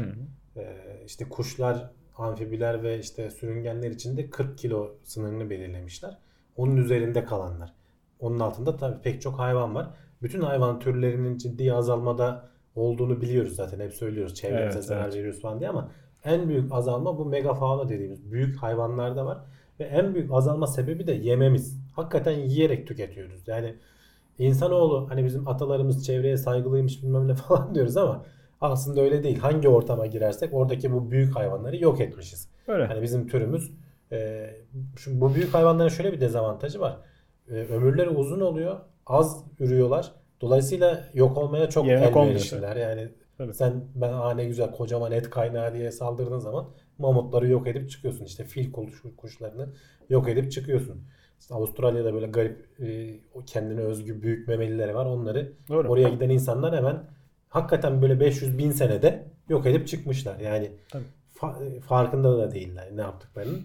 e, işte kuşlar, amfibiler ve işte sürüngenler için de 40 kilo sınırını belirlemişler. Onun üzerinde kalanlar. Onun altında tabii pek çok hayvan var. Bütün hayvan türlerinin ciddi azalmada olduğunu biliyoruz zaten. Hep söylüyoruz çevremize Evet, zarar evet. veriyoruz falan diye ama en büyük azalma bu megafauna dediğimiz büyük hayvanlarda var. Ve en büyük azalma sebebi de yememiz. Hakikaten yiyerek tüketiyoruz. Yani insanoğlu hani bizim atalarımız çevreye saygılıymış bilmem ne falan diyoruz ama aslında öyle değil. Hangi ortama girersek oradaki bu büyük hayvanları yok etmişiz. Öyle. Hani bizim türümüz e, şu, bu büyük hayvanların şöyle bir dezavantajı var. E, ömürleri uzun oluyor. Az ürüyorlar. Dolayısıyla yok olmaya çok konmuyor. elverişliler. Yani Tabii. sen ben aa ne güzel kocaman et kaynağı diye saldırdığın zaman mamutları yok edip çıkıyorsun. İşte fil kuş, kuşlarını yok edip çıkıyorsun. İşte Avustralya'da böyle garip e, kendine özgü büyük memelileri var. Onları Doğru. oraya giden insanlar hemen hakikaten böyle 500 bin senede yok edip çıkmışlar. Yani Tabii. fa- farkında da değiller ne yaptıklarının.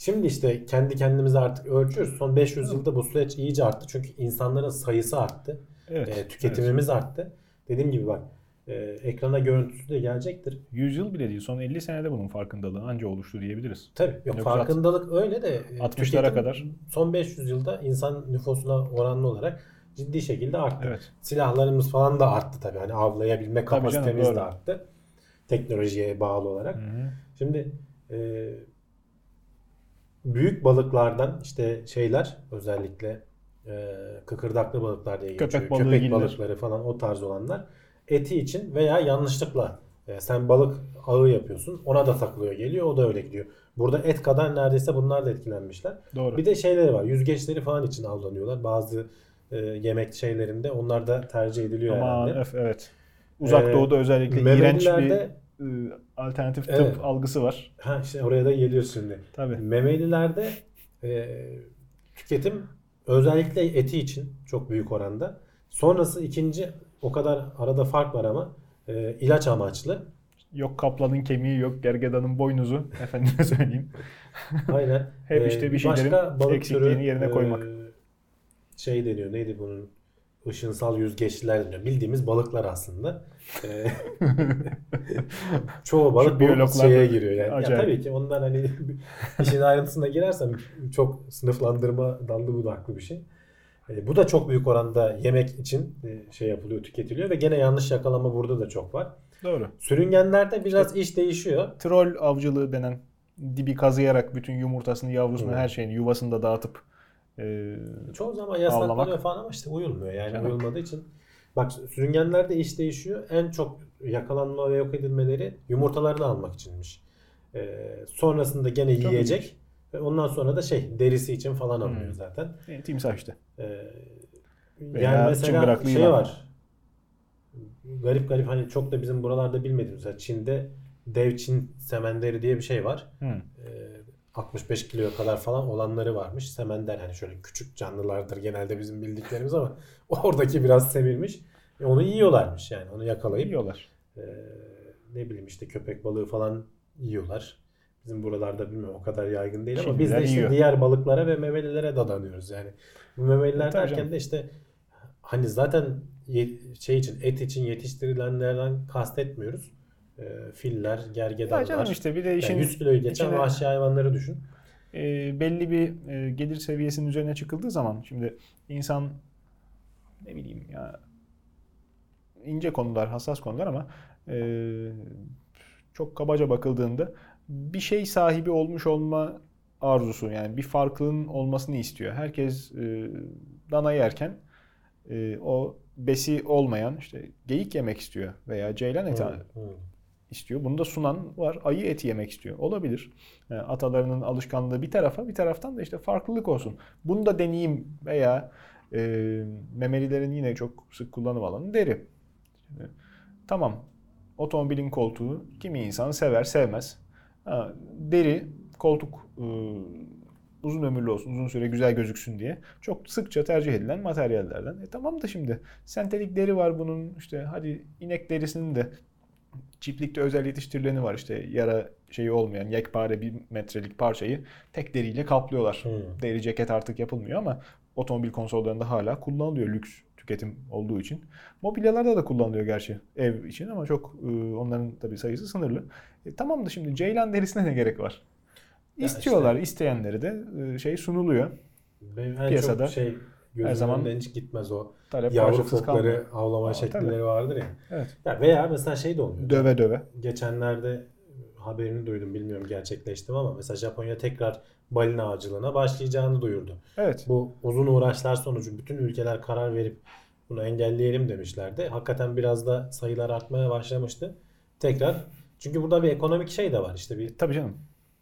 Şimdi işte kendi kendimize artık ölçüyoruz. Son 500 yılda bu süreç iyice arttı. Çünkü insanların sayısı arttı. Evet. E, tüketimimiz arttı. Dediğim gibi bak e, ekrana görüntüsü de gelecektir. 100 yıl bile değil. Son 50 senede bunun farkındalığı anca oluştu diyebiliriz. Tabii yok Yoksa farkındalık öyle de e, 60'lara tüketim kadar. son 500 yılda insan nüfusuna oranlı olarak ciddi şekilde arttı. Evet. Silahlarımız falan da arttı tabii. Hani avlayabilme canım, kapasitemiz doğru. de arttı. Teknolojiye bağlı olarak. Hı hı. Şimdi e, büyük balıklardan işte şeyler özellikle e, kıkırdaklı balıklar diye geçiyor. Köpek balığı Köpek balıkları falan o tarz olanlar eti için veya yanlışlıkla e, sen balık ağı yapıyorsun ona da takılıyor geliyor o da öyle gidiyor. Burada et kadar neredeyse bunlar da etkilenmişler. Doğru. Bir de şeyleri var yüzgeçleri falan için avlanıyorlar. Bazı e, yemek şeylerinde onlar da tercih ediliyor Aman herhalde. öf evet. Uzak Ee, Doğu'da özellikle iğrenç bir e, alternatif tıp Evet. algısı var. Ha işte oraya da geliyoruz şimdi. Tabii. Memelilerde e, tüketim özellikle eti için çok büyük oranda. Sonrası ikinci o kadar arada fark var ama e, ilaç amaçlı. Yok kaplanın kemiği, yok gergedanın boynuzu. Efendime söyleyeyim. Aynen. Hep E, işte bir şeylerin başka balık eksikliğini türü, yerine e, koymak. şey deniyor neydi bunun? Işınsal yüzgeçliler deniyor. Bildiğimiz balıklar aslında. E, çoğu balık bu şeye giriyor. Yani. Ya tabii ki ondan hani işin ayrıntısına girersem çok sınıflandırma dallı budaklı bir şey. E, bu da çok büyük oranda yemek için e, şey yapılıyor, tüketiliyor ve gene yanlış yakalama burada da çok var. Doğru. Sürüngenlerde biraz iş değişiyor. Troll avcılığı denen dibi kazıyarak bütün yumurtasını, yavrusunu, Hı. her şeyini yuvasını da dağıtıp e, Çoğu zaman yasaklanıyor Avlamak. falan ama işte uyulmuyor yani Canım. uyulmadığı için. Bak sürüngenlerde iş değişiyor. En çok yakalanma ve yok edilmeleri yumurtalarını almak içinmiş. E, sonrasında gene Çok yiyecek. Ve ondan sonra da şey derisi için falan alınıyor Hı. zaten. e, timsah işte. Ee, Veya yani mesela şey var. Garip garip hani çok da bizim buralarda bilmediğimiz. Mesela Çin'de dev Çin semenderi diye bir şey var. Hı. Ee, 65 kiloya kadar falan olanları varmış. Semender hani şöyle küçük canlılardır genelde bizim bildiklerimiz ama oradaki biraz sevilmiş. E, onu yiyorlarmış yani onu yakalayıp Yiyorlar. e, ne bileyim işte köpek balığı falan yiyorlar. Bizim buralarda bilmiyorum o kadar yaygın değil ama biz de işte yiyor. diğer balıklara ve memelilere dadanıyoruz yani. Bu memeliler Tabii derken canım. de işte hani zaten şey için et için yetiştirilenlerden kastetmiyoruz. E, filler, Ya gergedanlar. canım işte bir de işin yani 100 kiloyu geçen içine- vahşi hayvanları düşün. e, belli bir e, gelir seviyesinin üzerine çıkıldığı zaman şimdi insan ne bileyim ya ince konular, hassas konular ama e, çok kabaca bakıldığında bir şey sahibi olmuş olma arzusu yani bir farklılığın olmasını istiyor. Herkes e, dana yerken e, o besi olmayan işte geyik yemek istiyor veya ceylan eti Hı, hı. İstiyor. Bunu da sunan var. Ayı eti yemek istiyor. Olabilir. Yani atalarının alışkanlığı bir tarafa bir taraftan da işte farklılık olsun. Bunu da deneyeyim veya E, memelilerin yine çok sık kullanım alanı deri. Şimdi, tamam otomobilin koltuğu kimi insan sever sevmez. Ha, deri koltuk e, uzun ömürlü olsun, uzun süre güzel gözüksün diye çok sıkça tercih edilen materyallerden. E tamam da şimdi sentetik deri var bunun işte hadi inek derisinin de çiftlikte özel yetiştirileni var işte yara şeyi olmayan yekpare bir metrelik parçayı tek deriyle kaplıyorlar. Hmm. Deri ceket artık yapılmıyor ama otomobil konsollarında hala kullanılıyor lüks tüketim olduğu için. Mobilyalarda da kullanılıyor gerçi ev için ama çok e, onların tabii sayısı sınırlı. E, tamam da şimdi ceylan derisine ne gerek var? Ya İstiyorlar, işte- isteyenleri de e, şey sunuluyor. Benim en Piyasada çok şey gözümün her zaman hiç gitmez o Talep yavru fokları kalmıyor. avlama Aa, şekilleri tabii. vardır ya. Evet. ya. Veya mesela şey de oluyor. Döve döve. Geçenlerde haberini duydum bilmiyorum gerçekleşti mi ama mesela Japonya tekrar balina avcılığına başlayacağını duyurdu. Evet. Bu uzun uğraşlar sonucu bütün ülkeler karar verip bunu engelleyelim demişlerdi. Hakikaten biraz da sayılar artmaya başlamıştı. Tekrar çünkü burada bir ekonomik şey de var. İşte bir Tabii canım.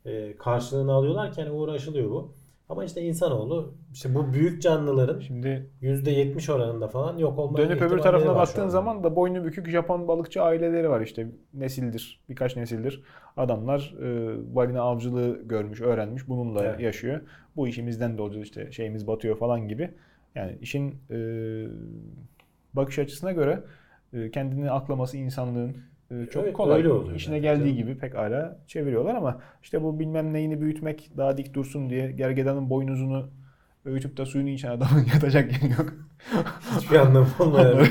e, karşılığını alıyorlarken uğraşılıyor bu. Ama işte insanoğlu işte bu büyük canlıların Şimdi %70 oranında falan yok olma Dönüp öbür tarafına baktığın zaman da boynu bükük Japon balıkçı aileleri var işte nesildir, birkaç nesildir. Adamlar e, balina avcılığı görmüş, öğrenmiş, bununla Evet. yaşıyor. Bu işimizden de olacak işte şeyimiz batıyor falan gibi. Yani işin e, bakış açısına göre e, kendini aklaması insanlığın çok Evet, kolay. öyle oluyor İşine bence geldiği gibi pek hala çeviriyorlar ama işte bu bilmem neyini büyütmek daha dik dursun diye gergedanın boynuzunu öğütüp de suyunu içen adamın yatacak yeri yok. Hiçbir anlamı olmayan.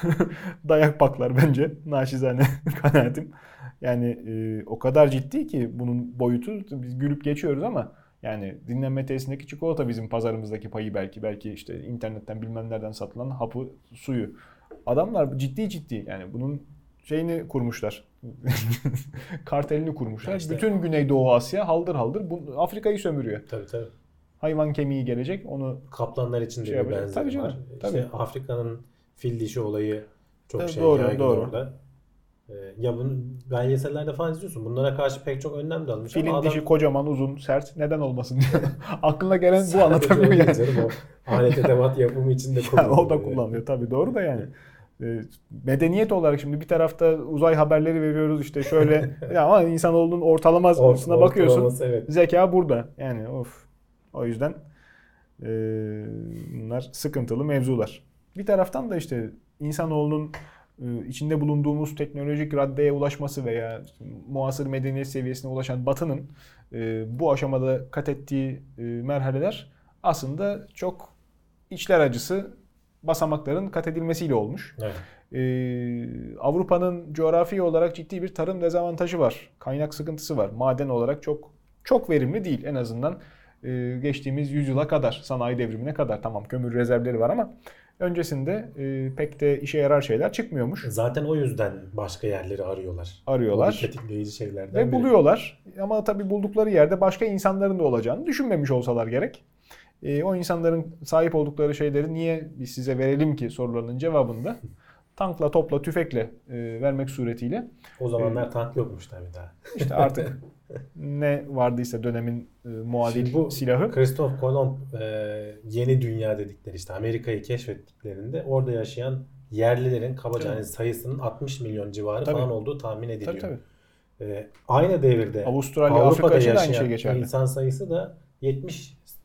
dayak paklar bence. Naçizane kanaatim. Yani e, o kadar ciddi ki bunun boyutu biz gülüp geçiyoruz ama yani dinlenme tesisindeki çikolata bizim pazarımızdaki payı belki. Belki işte internetten bilmem nereden satılan hapı, suyu. Adamlar ciddi ciddi yani bunun şeyini kurmuşlar. Kartelini kurmuşlar. İşte- Bütün Güneydoğu Asya haldır haldır bu, Afrika'yı sömürüyor. tabii tabii. Hayvan kemiği gelecek onu Kaplanlar için de Şey bir benzeri Tabii canım, var. tabii. İşte Afrika'nın fil dişi olayı çok Evet, şey doğru, doğru. orada. Ee, ya bunu belgesellerde falan izliyorsun. Bunlara karşı pek çok önlem de almış. filin ama adam dişi kocaman uzun sert neden olmasın. Aklına gelen bu o yani. canım, o alet edevat yapımı için de kullanılıyor. o da kullanılıyor tabii doğru da yani. Ee, Medeniyet olarak şimdi bir tarafta uzay haberleri veriyoruz işte şöyle ama insanoğlunun ortalamasına Or- bakıyorsun. Evet. Zeka burada. Yani of. O yüzden e, bunlar sıkıntılı mevzular. Bir taraftan da işte insanoğlunun e, içinde bulunduğumuz teknolojik raddeye ulaşması veya işte muasır medeniyet seviyesine ulaşan Batı'nın e, bu aşamada kat ettiği e, merhaleler aslında çok içler acısı basamakların kat edilmesiyle olmuş. Evet. Ee, Avrupa'nın coğrafi olarak ciddi bir tarım dezavantajı var. Kaynak sıkıntısı var. Maden olarak çok çok verimli değil en azından e, geçtiğimiz yüzyıla kadar, sanayi devrimine kadar. Tamam kömür rezervleri var ama öncesinde e, pek de işe yarar şeyler çıkmıyormuş. Zaten o yüzden başka yerleri arıyorlar. Arıyorlar. Bir tetikleyici şeylerden Ve biri. buluyorlar. Ama tabii buldukları yerde başka insanların da olacağını düşünmemiş olsalar gerek. E, o insanların sahip oldukları şeyleri niye biz size verelim ki sorularının cevabında tankla, topla, tüfekle e, vermek suretiyle O zamanlar tank yokmuş tabii daha. işte artık ne vardıysa dönemin e, muadil Şimdi bu silahı Christoph Kolomb e, yeni dünya dedikleri işte Amerika'yı keşfettiklerinde orada yaşayan yerlilerin kabaca hani sayısının 60 milyon civarı Tabii. falan olduğu tahmin ediliyor. tabii tabii. E, aynı devirde Avustralya, Avrupa'da Afrika de yaşayan şey geçerli. insan sayısı da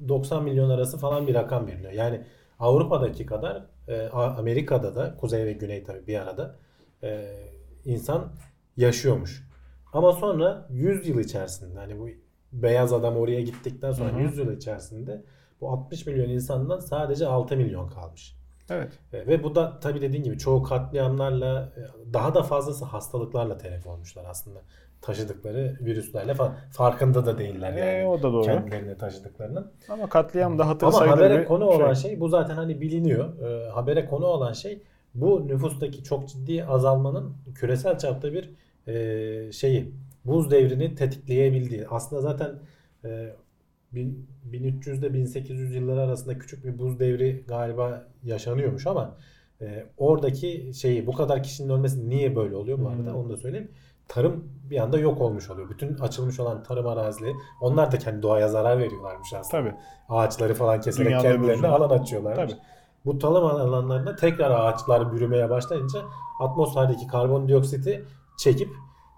70-90 milyon arası falan bir rakam veriliyor. Yani Avrupa'daki kadar e, Amerika'da da Kuzey ve Güney tabii bir arada e, insan yaşıyormuş. Ama sonra 100 yıl içerisinde hani bu beyaz adam oraya gittikten sonra Hı hı. 100 yıl içerisinde bu 60 milyon insandan sadece 6 milyon kalmış. Evet. E, Ve bu da tabii dediğin gibi çoğu katliamlarla daha da fazlası hastalıklarla telef olmuşlar aslında. Taşıdıkları virüslerle falan. Farkında da değiller yani. E, o da doğru. Kendilerini taşıdıklarının. Ama katliam da hatır Ama habere konu olan şey bu zaten hani biliniyor. E, habere konu olan şey bu nüfustaki çok ciddi azalmanın küresel çapta bir e, şeyi buz devrini tetikleyebildiği. Aslında zaten e, bin- 1300 ile 1800 yılları arasında küçük bir buz devri galiba yaşanıyormuş ama e, oradaki şeyi bu kadar kişinin ölmesi niye böyle oluyor bu Hmm. arada onu da söyleyeyim. Tarım bir anda yok olmuş oluyor. Bütün açılmış olan tarım arazileri onlar da kendi doğaya zarar veriyorlarmış aslında. Tabii. Ağaçları falan keserek Dünyada kendilerine öbür- alan açıyorlarmış. Tabii. Bu tarım alanlarında tekrar ağaçlar bürümeye başlayınca atmosferdeki karbondioksiti çekip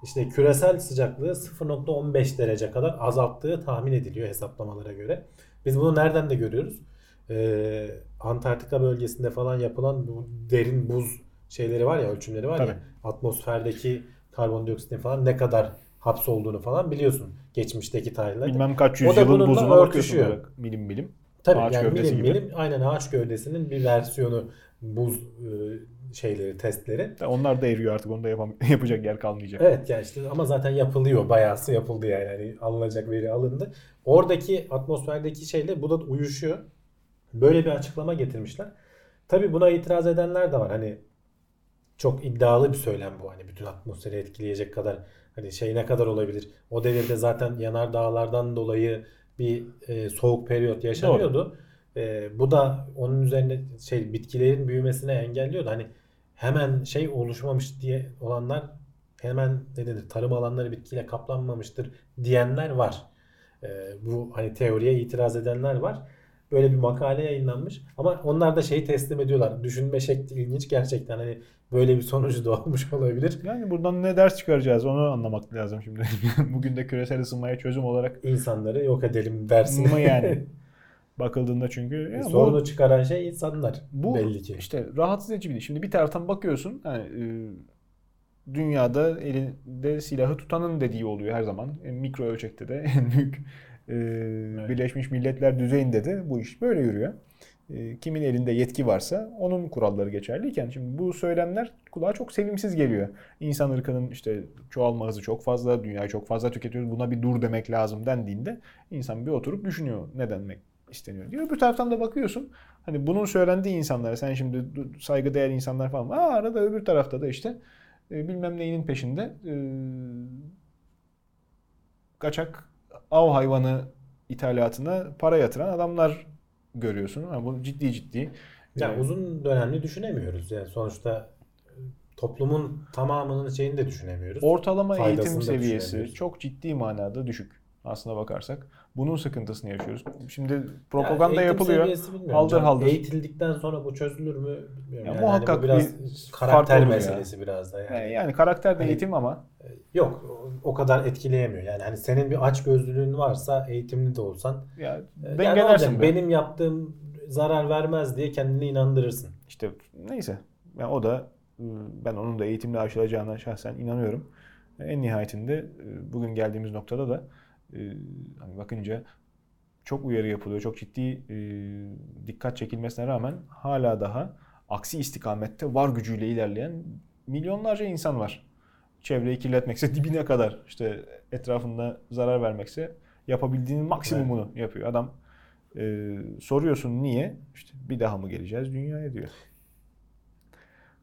işte küresel sıcaklığı 0.15 derece kadar azalttığı tahmin ediliyor hesaplamalara göre. Biz bunu nereden de görüyoruz? Ee, Antarktika bölgesinde falan yapılan bu derin buz şeyleri var ya ölçümleri var Tabii. ya atmosferdeki karbondioksitin falan ne kadar hapsolduğunu falan biliyorsun geçmişteki tarihler. Bilmem kaç yüzyılın buzuna bakıyorsun örtüşüyor. böyle milim milim. Tabii Ağaç yani gövdesi milim gibi. milim aynen ağaç gövdesinin bir versiyonu buz e, şeyleri testleri. De Onlar da eriyor artık. Onu da yapam- yapacak yer kalmayacak. Evet yani işte ama zaten yapılıyor. Bayağısı yapıldı yani. yani alınacak veri alındı. Oradaki atmosferdeki şeyle bu da uyuşuyor. Böyle bir açıklama getirmişler. Tabii buna itiraz edenler de var. Hani çok iddialı bir söylem bu. Hani bütün atmosferi etkileyecek kadar hani şey ne kadar olabilir? O devirde zaten yanar dağlardan dolayı bir e, soğuk periyot yaşanıyordu. E, bu da onun üzerine şey bitkilerin büyümesine engelliyordu. Hani hemen şey oluşmamış diye olanlar hemen ne denir tarım alanları bitkiyle kaplanmamıştır diyenler var. E, bu hani teoriye itiraz edenler var. Böyle bir makale yayınlanmış. Ama onlar da şeyi teslim ediyorlar. Düşünme şekli ilginç gerçekten. Hani böyle bir sonucu doğmuş olabilir. Yani buradan ne ders çıkaracağız onu anlamak lazım şimdi. Bugün de küresel ısınmaya çözüm olarak İnsanları yok edelim dersin. mı yani? Bakıldığında çünkü bu- Sorunu çıkaran şey insanlar Bu belli ki. işte rahatsız edici bir şey. Şimdi bir taraftan bakıyorsun hani, e, dünyada elinde silahı tutanın dediği oluyor her zaman. E, mikro ölçekte de en büyük e, Birleşmiş Milletler düzeyinde de bu iş böyle yürüyor. E, kimin elinde yetki varsa onun kuralları geçerliyken şimdi bu söylemler kulağa çok sevimsiz geliyor. İnsan ırkının işte çoğalma hızı çok fazla, dünyayı çok fazla tüketiyoruz. Buna bir dur demek lazım dendiğinde insan bir oturup düşünüyor ne demek isteniyor diyor. Öbür taraftan da bakıyorsun hani bunun söylendiği insanlara sen şimdi saygıdeğer insanlar falan var. Aa, arada öbür tarafta da işte e, bilmem neyinin peşinde e, kaçak av hayvanı ithalatına para yatıran adamlar görüyorsun. Ha, bu ciddi ciddi. Yani e, uzun dönemli düşünemiyoruz. Yani sonuçta e, toplumun tamamının şeyini de düşünemiyoruz. ortalama faydasını eğitim seviyesi çok ciddi manada düşük. Aslına bakarsak. Bunun sıkıntısını yaşıyoruz. Şimdi propaganda Ya eğitim yapılıyor. Haldır canım. haldır. Eğitildikten sonra bu çözülür mü bilmiyorum. Ya yani muhakkak hani bu biraz bir karakter olur ya. meselesi biraz da yani. Yani, yani karakter de Hani- eğitim ama Yok o- kadar etkileyemiyor. Yani hani senin bir aç gözlülüğün varsa eğitimli de olsan ya e, yani dengelersin be. benim yaptığım zarar vermez diye kendini inandırırsın. İşte neyse. Yani o da e, ben onun da eğitimle aşılacağına şahsen inanıyorum. En nihayetinde e, bugün geldiğimiz noktada da e, hani bakınca çok uyarı yapılıyor. Çok ciddi e, dikkat çekilmesine rağmen hala daha aksi istikamette var gücüyle ilerleyen milyonlarca insan var. Çevreyi kirletmekse dibine kadar işte etrafında zarar vermekse yapabildiğinin maksimumunu yapıyor. Adam e, soruyorsun niye? İşte bir daha mı geleceğiz dünyaya diyor.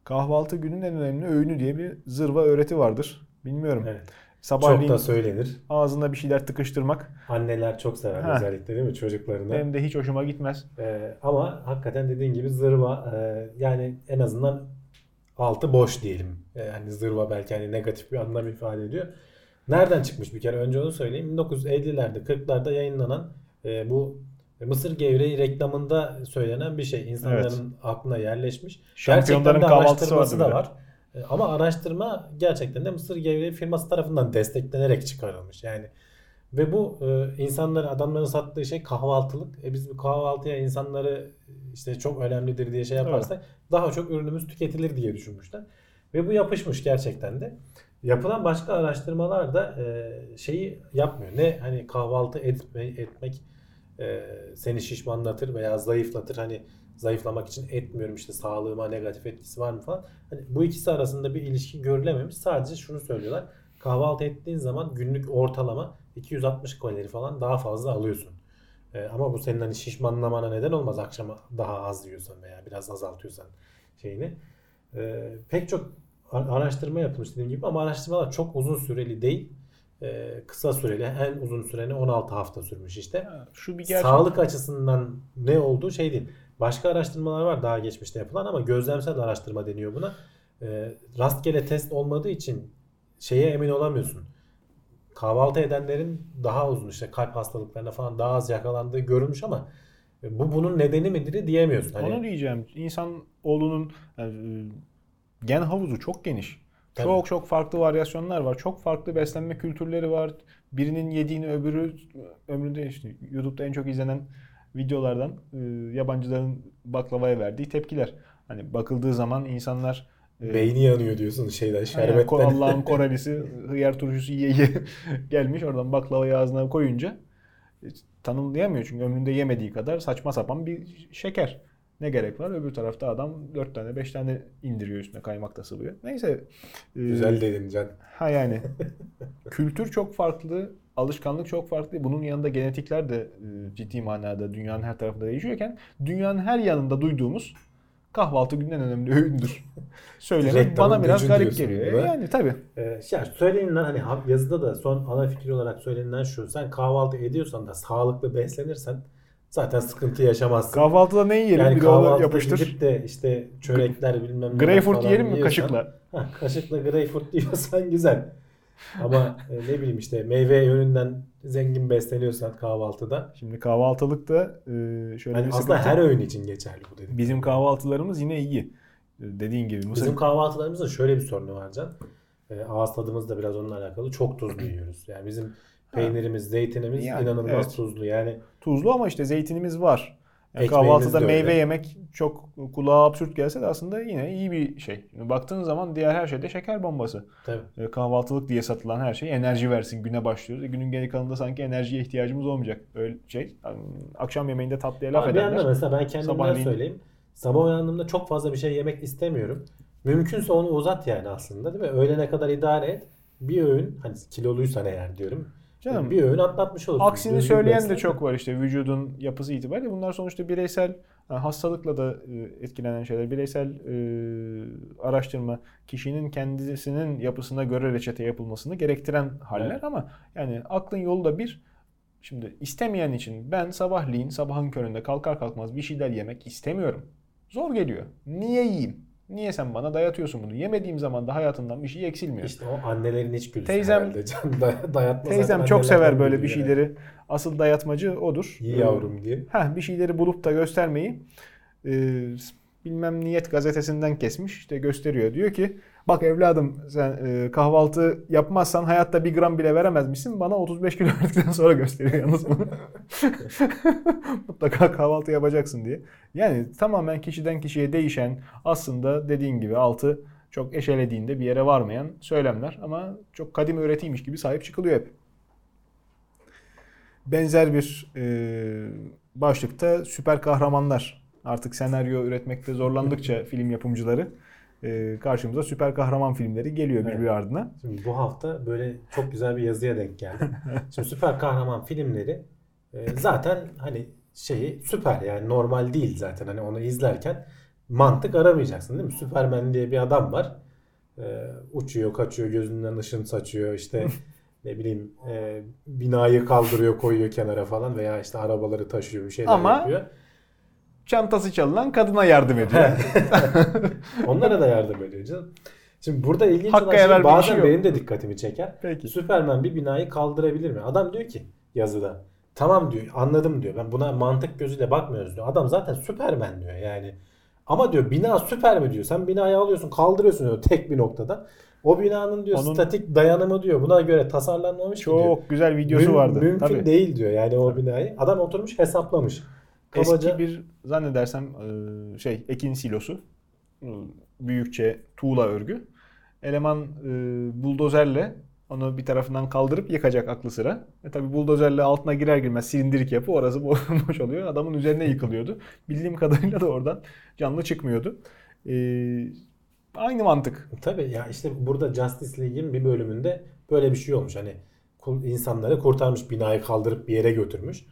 Kahvaltı günün en önemli öğünü diye bir zırva öğreti vardır. Bilmiyorum. Evet. Çok Sabahleyin da söylenir. ağzına bir şeyler tıkıştırmak Anneler çok sever Ha. özellikle değil mi çocuklarını? benim de hiç hoşuma gitmez. Ee, ama hakikaten dediğin gibi zırva e, yani en azından altı boş diyelim. Yani zırva belki hani negatif bir anlam ifade ediyor. Nereden çıkmış bir kere önce onu söyleyeyim. 1950'lerde 40'larda yayınlanan e, bu Mısır gevreği reklamında söylenen bir şey. İnsanların aklına yerleşmiş. Şampiyonların Gerçekten de kahvaltısı da var. E, Ama araştırma gerçekten de Mısır gevreği firması tarafından desteklenerek çıkarılmış. Yani ve bu e, insanların adamların sattığı şey kahvaltılık. E biz bu kahvaltıya insanları işte çok önemlidir diye şey yaparsak daha çok ürünümüz tüketilir diye düşünmüşler. Ve bu yapışmış gerçekten de. Yapılan başka araştırmalar da e, şeyi yapmıyor. Ne hani kahvaltı etme, etmek e, seni şişmanlatır veya zayıflatır. Hani zayıflamak için etmiyorum işte sağlığıma negatif etkisi var mı falan. Hani bu ikisi arasında bir ilişki görülememiş. Sadece şunu söylüyorlar. Kahvaltı ettiğin zaman günlük ortalama 260 kalori falan daha fazla alıyorsun. E, ama bu senin hani şişmanlamana neden olmaz akşama daha az yiyorsan veya biraz azaltıyorsan şeyini. E, pek çok araştırma yapılmış dediğim gibi ama araştırmalar çok uzun süreli değil. E, kısa süreli en uzun süreni 16 hafta sürmüş işte. Şu bir gerçek. Sağlık açısından ne olduğu şey değil. Başka araştırmalar var daha geçmişte yapılan ama gözlemsel araştırma deniyor buna. E, rastgele test olmadığı için şeye emin olamıyorsun. Kahvaltı edenlerin daha uzun işte kalp hastalıklarına falan daha az yakalandığı görülmüş ama e, bu bunun nedeni midir diyemiyorsun. Hani, Onu diyeceğim. İnsan oğlunun yani, e, gen havuzu çok geniş. Tabii. Çok çok farklı varyasyonlar var. Çok farklı beslenme kültürleri var. Birinin yediğini öbürü ömründe işte YouTube'da en çok izlenen videolardan e, yabancıların baklavaya verdiği tepkiler. Hani bakıldığı zaman insanlar e, beyni yanıyor diyorsun şeyden şerbetten. Ko- Allah'ın Korelisi hıyar turşusu yiye yiye gelmiş oradan baklavayı ağzına koyunca e, tanımlayamıyor çünkü ömründe yemediği kadar saçma sapan bir şeker. Ne gerek var? Öbür tarafta adam 4 tane 5 tane indiriyor üstüne kaymak da sıvıyor. Neyse. e, Güzel dedin Can. Ha yani kültür çok farklı, alışkanlık çok farklı. Bunun yanında genetikler de e, ciddi manada dünyanın her tarafında değişiyorken dünyanın her yanında duyduğumuz kahvaltı günün en önemli öğündür. Söylemek bana biraz garip geliyor. Buna. yani tabii. Ee, ya söylenilen hani ha- yazıda da son ana fikir olarak söylenilen şu. Sen kahvaltı ediyorsan da sağlıklı beslenirsen zaten sıkıntı yaşamazsın. Kahvaltıda ne yiyelim? yani bir kahvaltıda yapıştır. gidip de işte çörekler bilmem neler Greyfurt falan yiyelim mi yiyorsan- kaşıkla? Ha, kaşıkla greyfurt diyorsan güzel. Ama e, ne bileyim işte meyve yönünden zengin besleniyorsan kahvaltıda. Şimdi kahvaltılıkta e, şöyle Hani bir aslında sıkıntı. her öğün için geçerli bu dedim. Bizim kahvaltılarımız yine iyi. E, Dediğin gibi mısır Bizim kahvaltılarımızın şöyle bir sorunu var Can. E, ağız tadımız da biraz onunla alakalı. Çok tuzlu yiyoruz. Yani bizim peynirimiz, zeytinimiz Yani, inanılmaz evet. tuzlu. Yani tuzlu ama işte zeytinimiz var. Yani kahvaltıda öyle. meyve yemek çok kulağa absürt gelse de aslında yine iyi bir şey. Baktığın zaman diğer her şeyde şeker bombası. tabii. E, kahvaltılık diye satılan her şey enerji versin güne başlıyoruz. E, günün geri kalanında sanki enerjiye ihtiyacımız olmayacak. Öyle şey. Akşam yemeğinde tatlıya laf Ama bir anda edenler. mesela ben kendimden sabahleyin- söyleyeyim. Sabah uyandığımda çok fazla bir şey yemek istemiyorum. Mümkünse onu uzat yani aslında değil mi? Öğlene kadar idare et. Bir öğün hani kiloluysan eğer diyorum. Canım, bir öğün atlatmış olursun. Aksini Düzgün söyleyen de çok var işte vücudun yapısı itibariyle. Bunlar sonuçta bireysel yani hastalıkla da e, etkilenen şeyler. Bireysel e, araştırma kişinin kendisinin yapısına göre reçete yapılmasını gerektiren haller Evet. ama yani aklın yolu da bir. Şimdi istemeyen için ben sabahleyin sabahın köründe kalkar kalkmaz bir şeyler yemek istemiyorum. Zor geliyor. Niye yiyeyim? Niye sen bana dayatıyorsun bunu? Yemediğim zaman da hayatından bir şey eksilmiyor. İşte o annelerin içgüdüsü Teyzem- herhalde. Can day- dayatma Teyzem çok sever böyle bir şeyleri. Asıl dayatmacı odur. Yani. İyi yavrum diye. Heh, bir şeyleri bulup da göstermeyi e, bilmem niyet gazetesinden kesmiş işte gösteriyor. Diyor ki bak evladım sen e, kahvaltı yapmazsan hayatta bir gram bile veremez misin? Bana 35 kilo verdikten sonra gösteriyor yalnız bunu. Mutlaka kahvaltı yapacaksın diye. Yani tamamen kişiden kişiye değişen aslında dediğin gibi altı çok eşelediğinde bir yere varmayan söylemler ama çok kadim öğretiymiş gibi sahip çıkılıyor hep. Benzer bir e, başlıkta süper kahramanlar. Artık senaryo üretmekte zorlandıkça film yapımcıları e, karşımıza süper kahraman filmleri geliyor Evet. birbiri ardına. Şimdi bu hafta böyle çok güzel bir yazıya denk geldim. Şimdi süper kahraman filmleri e, zaten hani şeyi süper yani normal değil zaten hani onu izlerken mantık aramayacaksın değil mi? Süpermen diye bir adam var. E, uçuyor, kaçıyor, gözünden ışın saçıyor işte ne bileyim e, binayı kaldırıyor, koyuyor kenara falan veya işte arabaları taşıyor, bir şeyler Ama yapıyor. Çantası çalınan kadına yardım ediyor. Onlara da yardım ediyor canım. Şimdi burada ilginç Hakka olan şey bazen yok. benim de dikkatimi çeker. Peki. Süpermen bir binayı kaldırabilir mi? Adam diyor ki yazıda. Tamam diyor anladım diyor. Ben buna mantık gözüyle bakmıyoruz diyor. Adam zaten Süpermen diyor yani. Ama diyor bina süper mi diyor. Sen binayı alıyorsun kaldırıyorsun diyor tek bir noktada. O binanın diyor Onun- statik dayanımı diyor buna göre tasarlanmamış ki diyor. Çok güzel videosu Müm- vardı. Mümkün Tabii. değil diyor yani o binayı. Adam oturmuş hesaplamış. Kabaca Eski bir zannedersem e, şey ekin silosu. E, Büyükçe tuğla örgü. Eleman e, buldozerle onu bir tarafından kaldırıp yıkacak aklı sıra. E tabi buldozerle altına girer girmez silindirik yapı orası bo- boş oluyor. Adamın üzerine yıkılıyordu. Bildiğim kadarıyla da oradan canlı çıkmıyordu. E, aynı mantık. Tabii ya işte burada Justice League'in bir bölümünde böyle bir şey olmuş. Hani insanları kurtarmış binayı kaldırıp bir yere götürmüş.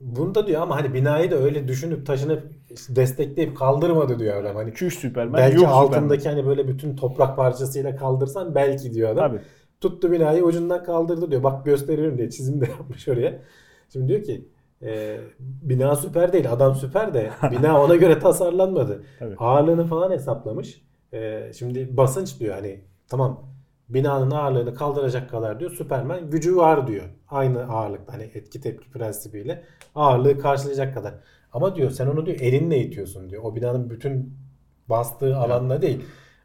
Bunda diyor ama hani binayı da öyle düşünüp taşınıp destekleyip kaldırmadı diyor adam. Hani Çüş Süpermen. belki yuh altındaki hani böyle bütün toprak parçasıyla kaldırsan belki diyor adam. Tabii. Tuttu binayı ucundan kaldırdı diyor. Bak gösteriyorum diye çizim de yapmış oraya. Şimdi diyor ki e, bina süper değil adam süper de bina ona göre tasarlanmadı. Tabii. Ağırlığını falan hesaplamış. E, şimdi basınç diyor hani tamam binanın ağırlığını kaldıracak kadar diyor Superman gücü var diyor. Aynı ağırlıkta hani etki tepki prensibiyle ağırlığı karşılayacak kadar. Ama diyor sen onu diyor elinle itiyorsun diyor. O binanın bütün bastığı alanla değil.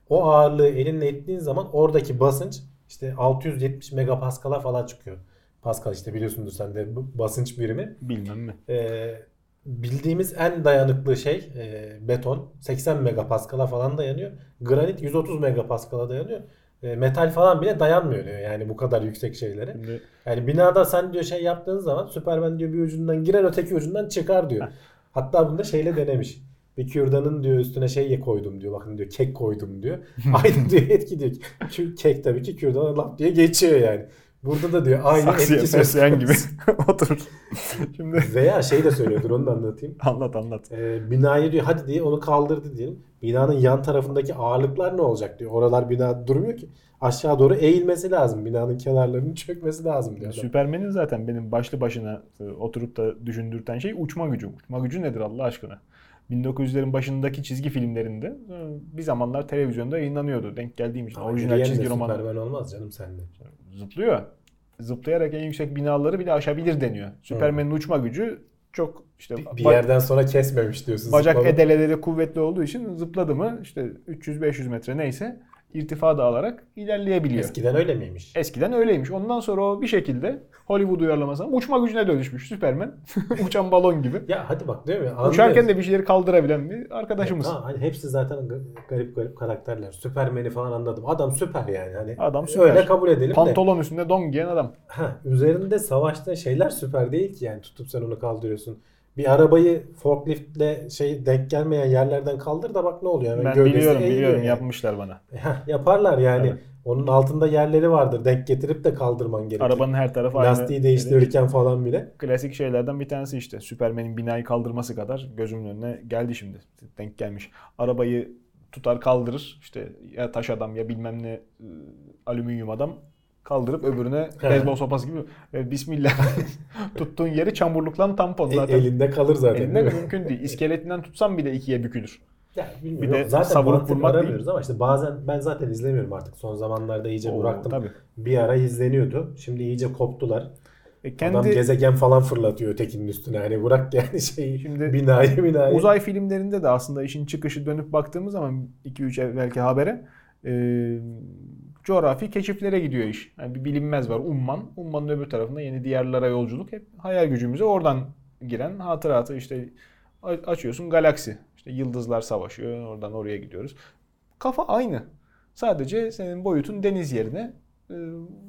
O ağırlığı elinle ittiğin zaman oradaki basınç işte 670 megapaskala falan çıkıyor. Pascal işte biliyorsundur sen de basınç birimi. Bilmem mi? Ee, bildiğimiz en dayanıklı şey e, beton 80 megapaskala falan dayanıyor. Granit 130 megapaskala dayanıyor. E, metal falan bile dayanmıyor diyor yani bu kadar yüksek şeylere. Şimdi Yani binada sen diyor şey yaptığın zaman Superman diyor bir ucundan girer öteki ucundan çıkar diyor. Hatta bunda şeyle denemiş. Bir kürdanın diyor üstüne şey koydum diyor. Bakın diyor kek koydum diyor. Aynı diyor etki diyor. Kü- Kek tabii ki kürdana lap diye geçiyor yani. Burada da diyor aynı saksıya etki fesleğen gibi oturur. Şimdi Veya şey de söylüyordur onu da anlatayım. anlat anlat. Ee, binayı diyor hadi diye onu kaldırdı diyelim. Binanın yan tarafındaki ağırlıklar ne olacak diyor. Oralar bina durmuyor ki. Aşağı doğru eğilmesi lazım. Binanın kenarlarının çökmesi lazım diyor. Süpermen'in zaten benim başlı başına e, oturup da düşündürten şey uçma gücü. Uçma gücü nedir Allah aşkına? 1900'lerin başındaki çizgi filmlerinde e, bir zamanlar televizyonda yayınlanıyordu. Denk geldiğim için. Ama Orijinal çizgi roman. Superman olmaz canım sende. Zıplıyor. Zıplayarak en yüksek binaları bile aşabilir deniyor. Süpermen'in uçma gücü çok işte Bir, bir yerden sonra kesmemiş diyorsun. bacak zıplama. edeleleri kuvvetli olduğu için zıpladı mı işte 300-500 metre neyse irtifa dağılarak ilerleyebiliyor. Eskiden öyle miymiş? Eskiden öyleymiş. Ondan sonra o bir şekilde Hollywood uyarlamasına uçma gücüne dönüşmüş Süpermen. Uçan balon gibi. Ya hadi bak değil mi? Uçarken de bir şeyleri kaldırabilen bir arkadaşımız. Tamam, hani hepsi zaten ga- garip garip karakterler. Süpermen'i falan anladım. Adam süper yani. Hani Adam süper. Öyle kabul edelim de. Pantolon üstünde don giyen adam. Ha, üzerinde savaşta şeyler süper değil ki yani tutup sen onu kaldırıyorsun. Bir arabayı forkliftle şey denk gelmeyen yerlerden kaldır da bak ne oluyor. Hemen Ben gövdesi biliyorum biliyorum yani. yapmışlar bana. Yaparlar yani. Evet. Onun altında yerleri vardır. Denk getirip de kaldırman gerekir. Arabanın her tarafı aynı. Lastiği değiştirirken falan bile. Klasik şeylerden bir tanesi işte. Süpermen'in binayı kaldırması kadar gözümün önüne geldi şimdi. Denk gelmiş. Arabayı tutar kaldırır. İşte ya taş adam ya bilmem ne e, alüminyum adam kaldırıp öbürüne beyzbol sopası gibi e, bismillah tuttuğun yeri çamurlukla tampon E- zaten. elinde kalır zaten. Elinde değil mümkün değil. İskeletinden tutsam bile ikiye bükülür. Ya bilmiyorum. Bir de zaten savurup vurmak aramıyoruz ama işte bazen ben zaten izlemiyorum artık. Son zamanlarda iyice Oo, bıraktım. tabii. Bir ara izleniyordu. Şimdi iyice koptular. E, kendi Adam gezegen falan fırlatıyor ötekinin üstüne. Hani bırak yani şeyi Şimdi binayı binayı. uzay filmlerinde de aslında işin çıkışı dönüp baktığımız zaman 2-3 evvelki habere e, coğrafi keşiflere gidiyor iş. Yani bir bilinmez var Umman. Umman'ın öbür tarafında yeni diyarlara yolculuk. Hep hayal gücümüze oradan giren hatıratı işte açıyorsun galaksi. İşte yıldızlar savaşıyor. Oradan oraya gidiyoruz. Kafa aynı. Sadece senin boyutun deniz yerine e,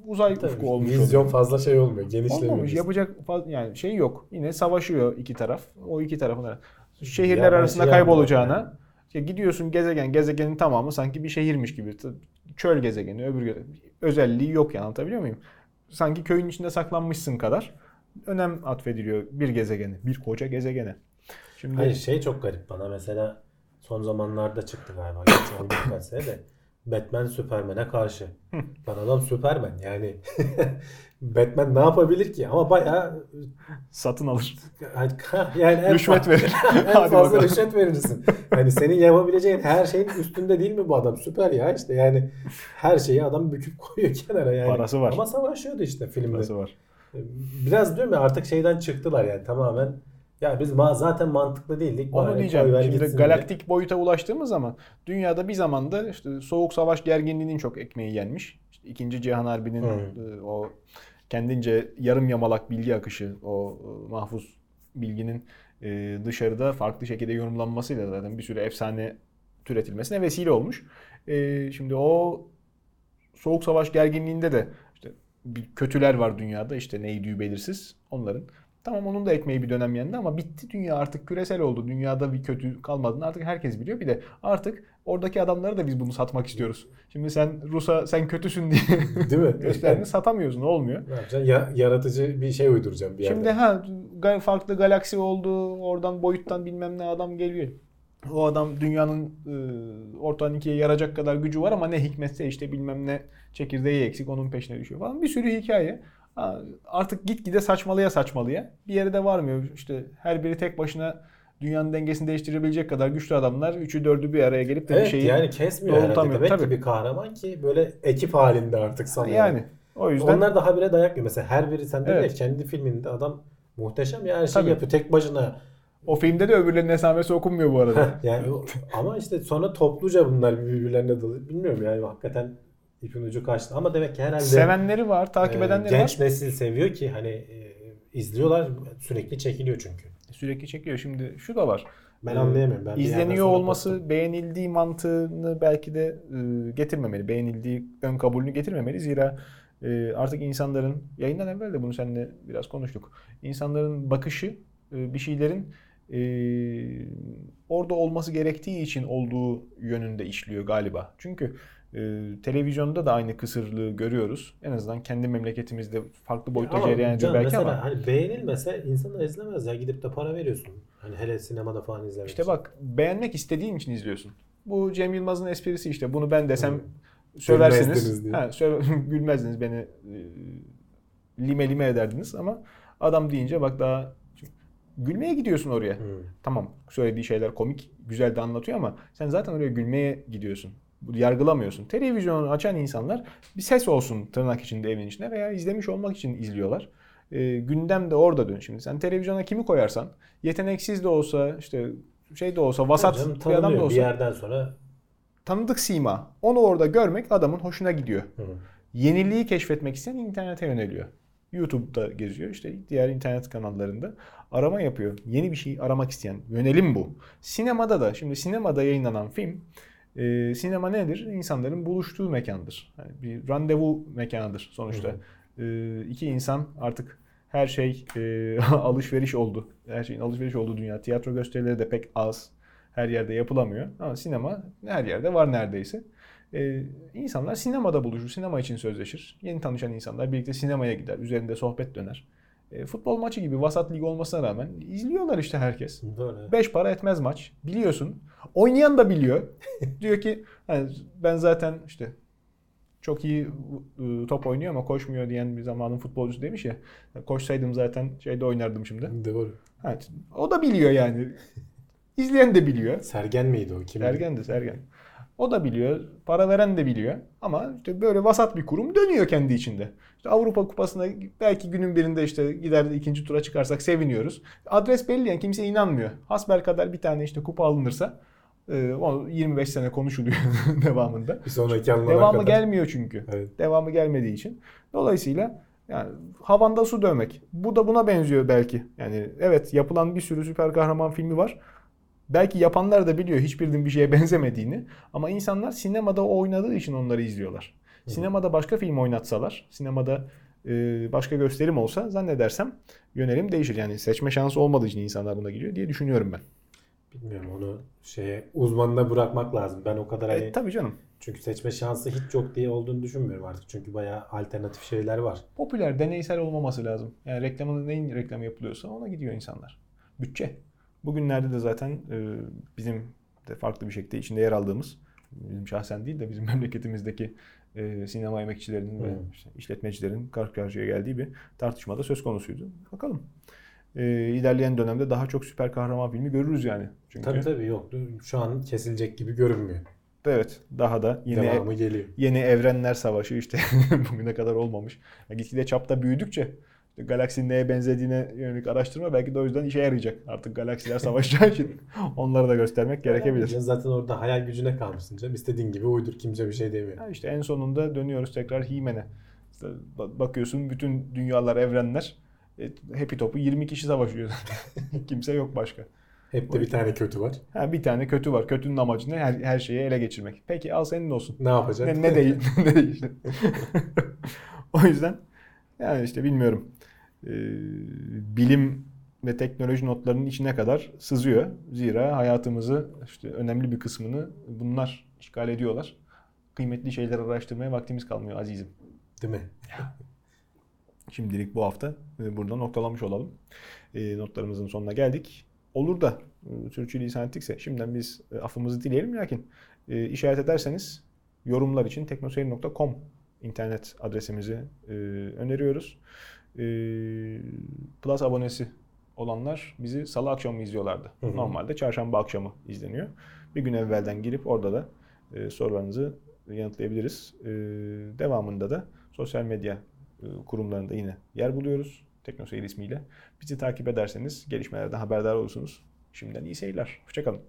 uzay Tabii, ufku olmuş Vizyon oluyor. fazla şey olmuyor. Genişlemiyor. Olmamış. Yapacak yani şey yok. Yine savaşıyor iki taraf. O iki tarafın. Ya Şehirler ben arasında şey kaybolacağına işte gidiyorsun gezegen, gezegenin tamamı sanki bir şehirmiş gibi. Çöl gezegeni, öbür özelliği yok yani anlatabiliyor muyum? Sanki köyün içinde saklanmışsın kadar önem atfediliyor bir gezegeni, bir koca gezegene. Şimdi Hayır şey çok garip bana mesela son zamanlarda çıktı galiba. Geçen birkaç sene de Batman Superman'e karşı. Lan adam Superman yani. Batman ne yapabilir ki? Ama bayağı satın alır. yani en Rüşvet verir. en fazla bakalım. rüşvet verirsin. Hani senin yapabileceğin her şeyin üstünde değil mi bu adam? Süper ya işte yani her şeyi adam büküp koyuyor kenara yani. Parası var. Ama savaşıyordu işte filmde. Nasıl var? Biraz diyorum ya artık şeyden çıktılar yani tamamen. Ya biz zaten mantıklı değildik. Onu Bari diyeceğim. Şimdi gitsin diye. galaktik boyuta ulaştığımız zaman dünyada bir zamanda işte soğuk savaş gerginliğinin çok ekmeği yenmiş. İşte İkinci Cihan Harbi'nin Hı. e, o kendince yarım yamalak bilgi akışı, o e, mahfuz bilginin e, dışarıda farklı şekilde yorumlanmasıyla zaten bir sürü efsane türetilmesine vesile olmuş. Şimdi o soğuk savaş gerginliğinde de işte bir kötüler var dünyada işte neydi belirsiz onların. Tamam onun da ekmeği bir dönem yendi ama bitti dünya artık küresel oldu. Dünyada bir kötü kalmadığını artık herkes biliyor. Bir de artık oradaki adamlara da biz bunu satmak istiyoruz. Şimdi sen Rus'a sen kötüsün diye Değil mi? gösterdiğini satamıyorsun olmuyor. Ne yapacaksın? Ya- yaratıcı bir şey uyduracağım bir yerde. Şimdi ha farklı galaksi oldu. Oradan boyuttan bilmem ne adam geliyor. O adam dünyanın e, ortadan ikiye yaracak kadar gücü var ama ne hikmetse işte bilmem ne çekirdeği eksik onun peşine düşüyor falan. Bir sürü hikaye. Artık gitgide saçmalıya saçmalıya. Bir yere de varmıyor. İşte her biri tek başına dünyanın dengesini değiştirebilecek kadar güçlü adamlar üçü dördü bir araya gelip de bir Evet şeyi yani kesmiyor herhalde. Demek ki Tabii. bir kahraman ki böyle ekip halinde artık sanıyorum. yani o yüzden Onlar da habire dayak yiyor. Mesela her biri sen Evet. ya kendi filminde adam muhteşem ya her şeyi Tabii. yapıyor tek başına. o filmde de öbürlerinin esamesi okunmuyor bu arada. yani ama işte sonra topluca bunlar birbirlerine dalıyor. Bilmiyorum yani hakikaten ipin ucu kaçtı. Ama demek ki herhalde Sevenleri var, takip e, edenleri genç var. nesil seviyor ki hani e, izliyorlar sürekli çekiliyor çünkü. Sürekli çekiyor. Şimdi şu da var. Ben Ee, anlayamıyorum. Ben İzleniyor olması koptum. beğenildiği mantığını belki de e, getirmemeli. Beğenildiği ön kabulünü getirmemeli. Zira e, artık insanların yayından evvel de bunu seninle biraz konuştuk. İnsanların bakışı e, bir şeylerin e, orada olması gerektiği için olduğu yönünde işliyor galiba. Çünkü e, televizyonda da aynı kısırlığı görüyoruz. En azından kendi memleketimizde farklı boyutta cereyan belki ama. hani beğenilmese insanlar izlemez ya gidip de para veriyorsun. Hani hele sinemada falan izlemek İşte için. bak beğenmek istediğin için izliyorsun. Bu Cem Yılmaz'ın esprisi işte. Bunu ben desem Hı. söversiniz. Ha, söyle, gülmezdiniz beni e, lime lime ederdiniz ama adam deyince bak daha gülmeye gidiyorsun oraya. Hı. Tamam söylediği şeyler komik, güzel de anlatıyor ama sen zaten oraya gülmeye gidiyorsun. Yargılamıyorsun. Televizyonu açan insanlar bir ses olsun tırnak içinde evin içinde veya izlemiş olmak için izliyorlar. E, gündem de orada dön şimdi. Sen televizyona kimi koyarsan yeteneksiz de olsa işte şey de olsa vasat Canım bir adam da olsa Bir yerden sonra tanıdık sima. Onu orada görmek adamın hoşuna gidiyor. Hı. Yeniliği keşfetmek isteyen internete yöneliyor. YouTube'da geziyor işte diğer internet kanallarında arama yapıyor. Yeni bir şey aramak isteyen yönelim bu. Sinemada da şimdi sinemada yayınlanan film e, sinema nedir? İnsanların buluştuğu mekandır. Yani bir randevu mekanıdır sonuçta. E, iki insan artık her şey e, alışveriş oldu. Her şeyin alışveriş olduğu dünya. Tiyatro gösterileri de pek az. Her yerde yapılamıyor. Ama sinema her yerde var neredeyse. Ee, insanlar sinemada buluşur, sinema için sözleşir. Yeni tanışan insanlar birlikte sinemaya gider, üzerinde sohbet döner. Ee, futbol maçı gibi vasat lig olmasına rağmen izliyorlar işte herkes. böyle. Beş para etmez maç, biliyorsun. Oynayan da biliyor. Diyor ki hani ben zaten işte çok iyi ıı, top oynuyor ama koşmuyor diyen bir zamanın futbolcusu demiş ya. Koşsaydım zaten şeyde oynardım şimdi. Doğru. Evet, o da biliyor yani. İzleyen de biliyor. Sergen miydi o? Kim? Sergen de Sergen. O da biliyor. Para veren de biliyor. Ama işte böyle vasat bir kurum dönüyor kendi içinde. İşte Avrupa Kupası'na belki günün birinde işte gider de ikinci tura çıkarsak seviniyoruz. Adres belli yani kimse inanmıyor. Hasbel kadar bir tane işte kupa alınırsa e, o 25 sene konuşuluyor devamında. Bir sonraki Devamı kadar. gelmiyor çünkü. Evet. Devamı gelmediği için. Dolayısıyla yani havanda su dövmek. Bu da buna benziyor belki. Yani evet yapılan bir sürü süper kahraman filmi var. Belki yapanlar da biliyor hiçbirinin bir şeye benzemediğini. Ama insanlar sinemada o oynadığı için onları izliyorlar. Sinemada başka film oynatsalar, sinemada e, başka gösterim olsa zannedersem yönelim değişir. Yani seçme şansı olmadığı için insanlar buna gidiyor diye düşünüyorum ben. Bilmiyorum onu şeye uzmanına bırakmak lazım. Ben o kadar hani E, tabii canım. çünkü seçme şansı hiç yok diye olduğunu düşünmüyorum artık. Çünkü bayağı alternatif şeyler var. Popüler, deneysel olmaması lazım. Yani reklamın neyin reklamı yapılıyorsa ona gidiyor insanlar. Bütçe. Bugünlerde de zaten e, bizim de farklı bir şekilde içinde yer aldığımız, bizim şahsen değil de bizim memleketimizdeki e, sinema emekçilerinin ve Hı. işte işletmecilerin karşı karşıya geldiği bir tartışmada söz konusuydu. Bakalım. E, ilerleyen dönemde daha çok süper kahraman filmi görürüz yani. Çünkü Tabii tabii yok. Şu an kesilecek gibi görünmüyor. evet daha da yeni Devamı geliyor. yeni evrenler savaşı işte bugüne kadar olmamış. Ya gitgide çapta büyüdükçe galaksinin neye benzediğine yönelik araştırma belki de o yüzden işe yarayacak. Artık galaksiler savaşacağı için onları da göstermek gerekebilir. Ya Zaten orada hayal gücüne kalmışsın canım. İstediğin gibi uydur. Kimse bir şey demiyor. Ha işte en sonunda dönüyoruz tekrar He-Man'e. İşte ba- bakıyorsun bütün dünyalar, evrenler e, Happy Top'u 20 kişi savaşıyor. Kimse yok başka. Hep de bir tane kötü var. Ha, bir tane kötü var. Kötünün amacı ne? Her, her şeyi ele geçirmek. Peki al senin olsun. Ne yapacak? Ne, ne değil. ne değil. o yüzden yani işte bilmiyorum. Ee, bilim ve teknoloji notlarının içine kadar sızıyor. Zira hayatımızı işte önemli bir kısmını bunlar işgal ediyorlar. Kıymetli şeyler araştırmaya vaktimiz kalmıyor azizim. Değil mi? Şimdilik bu hafta e, burada noktalamış olalım. E, notlarımızın sonuna geldik. Olur da e, sürçülisan ettikse şimdiden biz e, affımızı dileyelim. Lakin e, işaret ederseniz yorumlar için teknoseyir.com internet adresimizi e, öneriyoruz. E, Plus abonesi olanlar bizi salı akşamı izliyorlardı. Hı hı. Normalde çarşamba akşamı izleniyor. Bir gün evvelden girip orada da e, sorularınızı yanıtlayabiliriz. E, devamında da sosyal medya e, kurumlarında yine yer buluyoruz. Teknoseyir ismiyle. Bizi takip ederseniz gelişmelerden haberdar olursunuz. Şimdiden iyi seyirler. Hoşçakalın.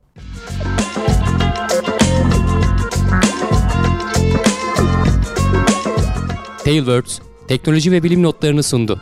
Tailwords teknoloji ve bilim notlarını sundu.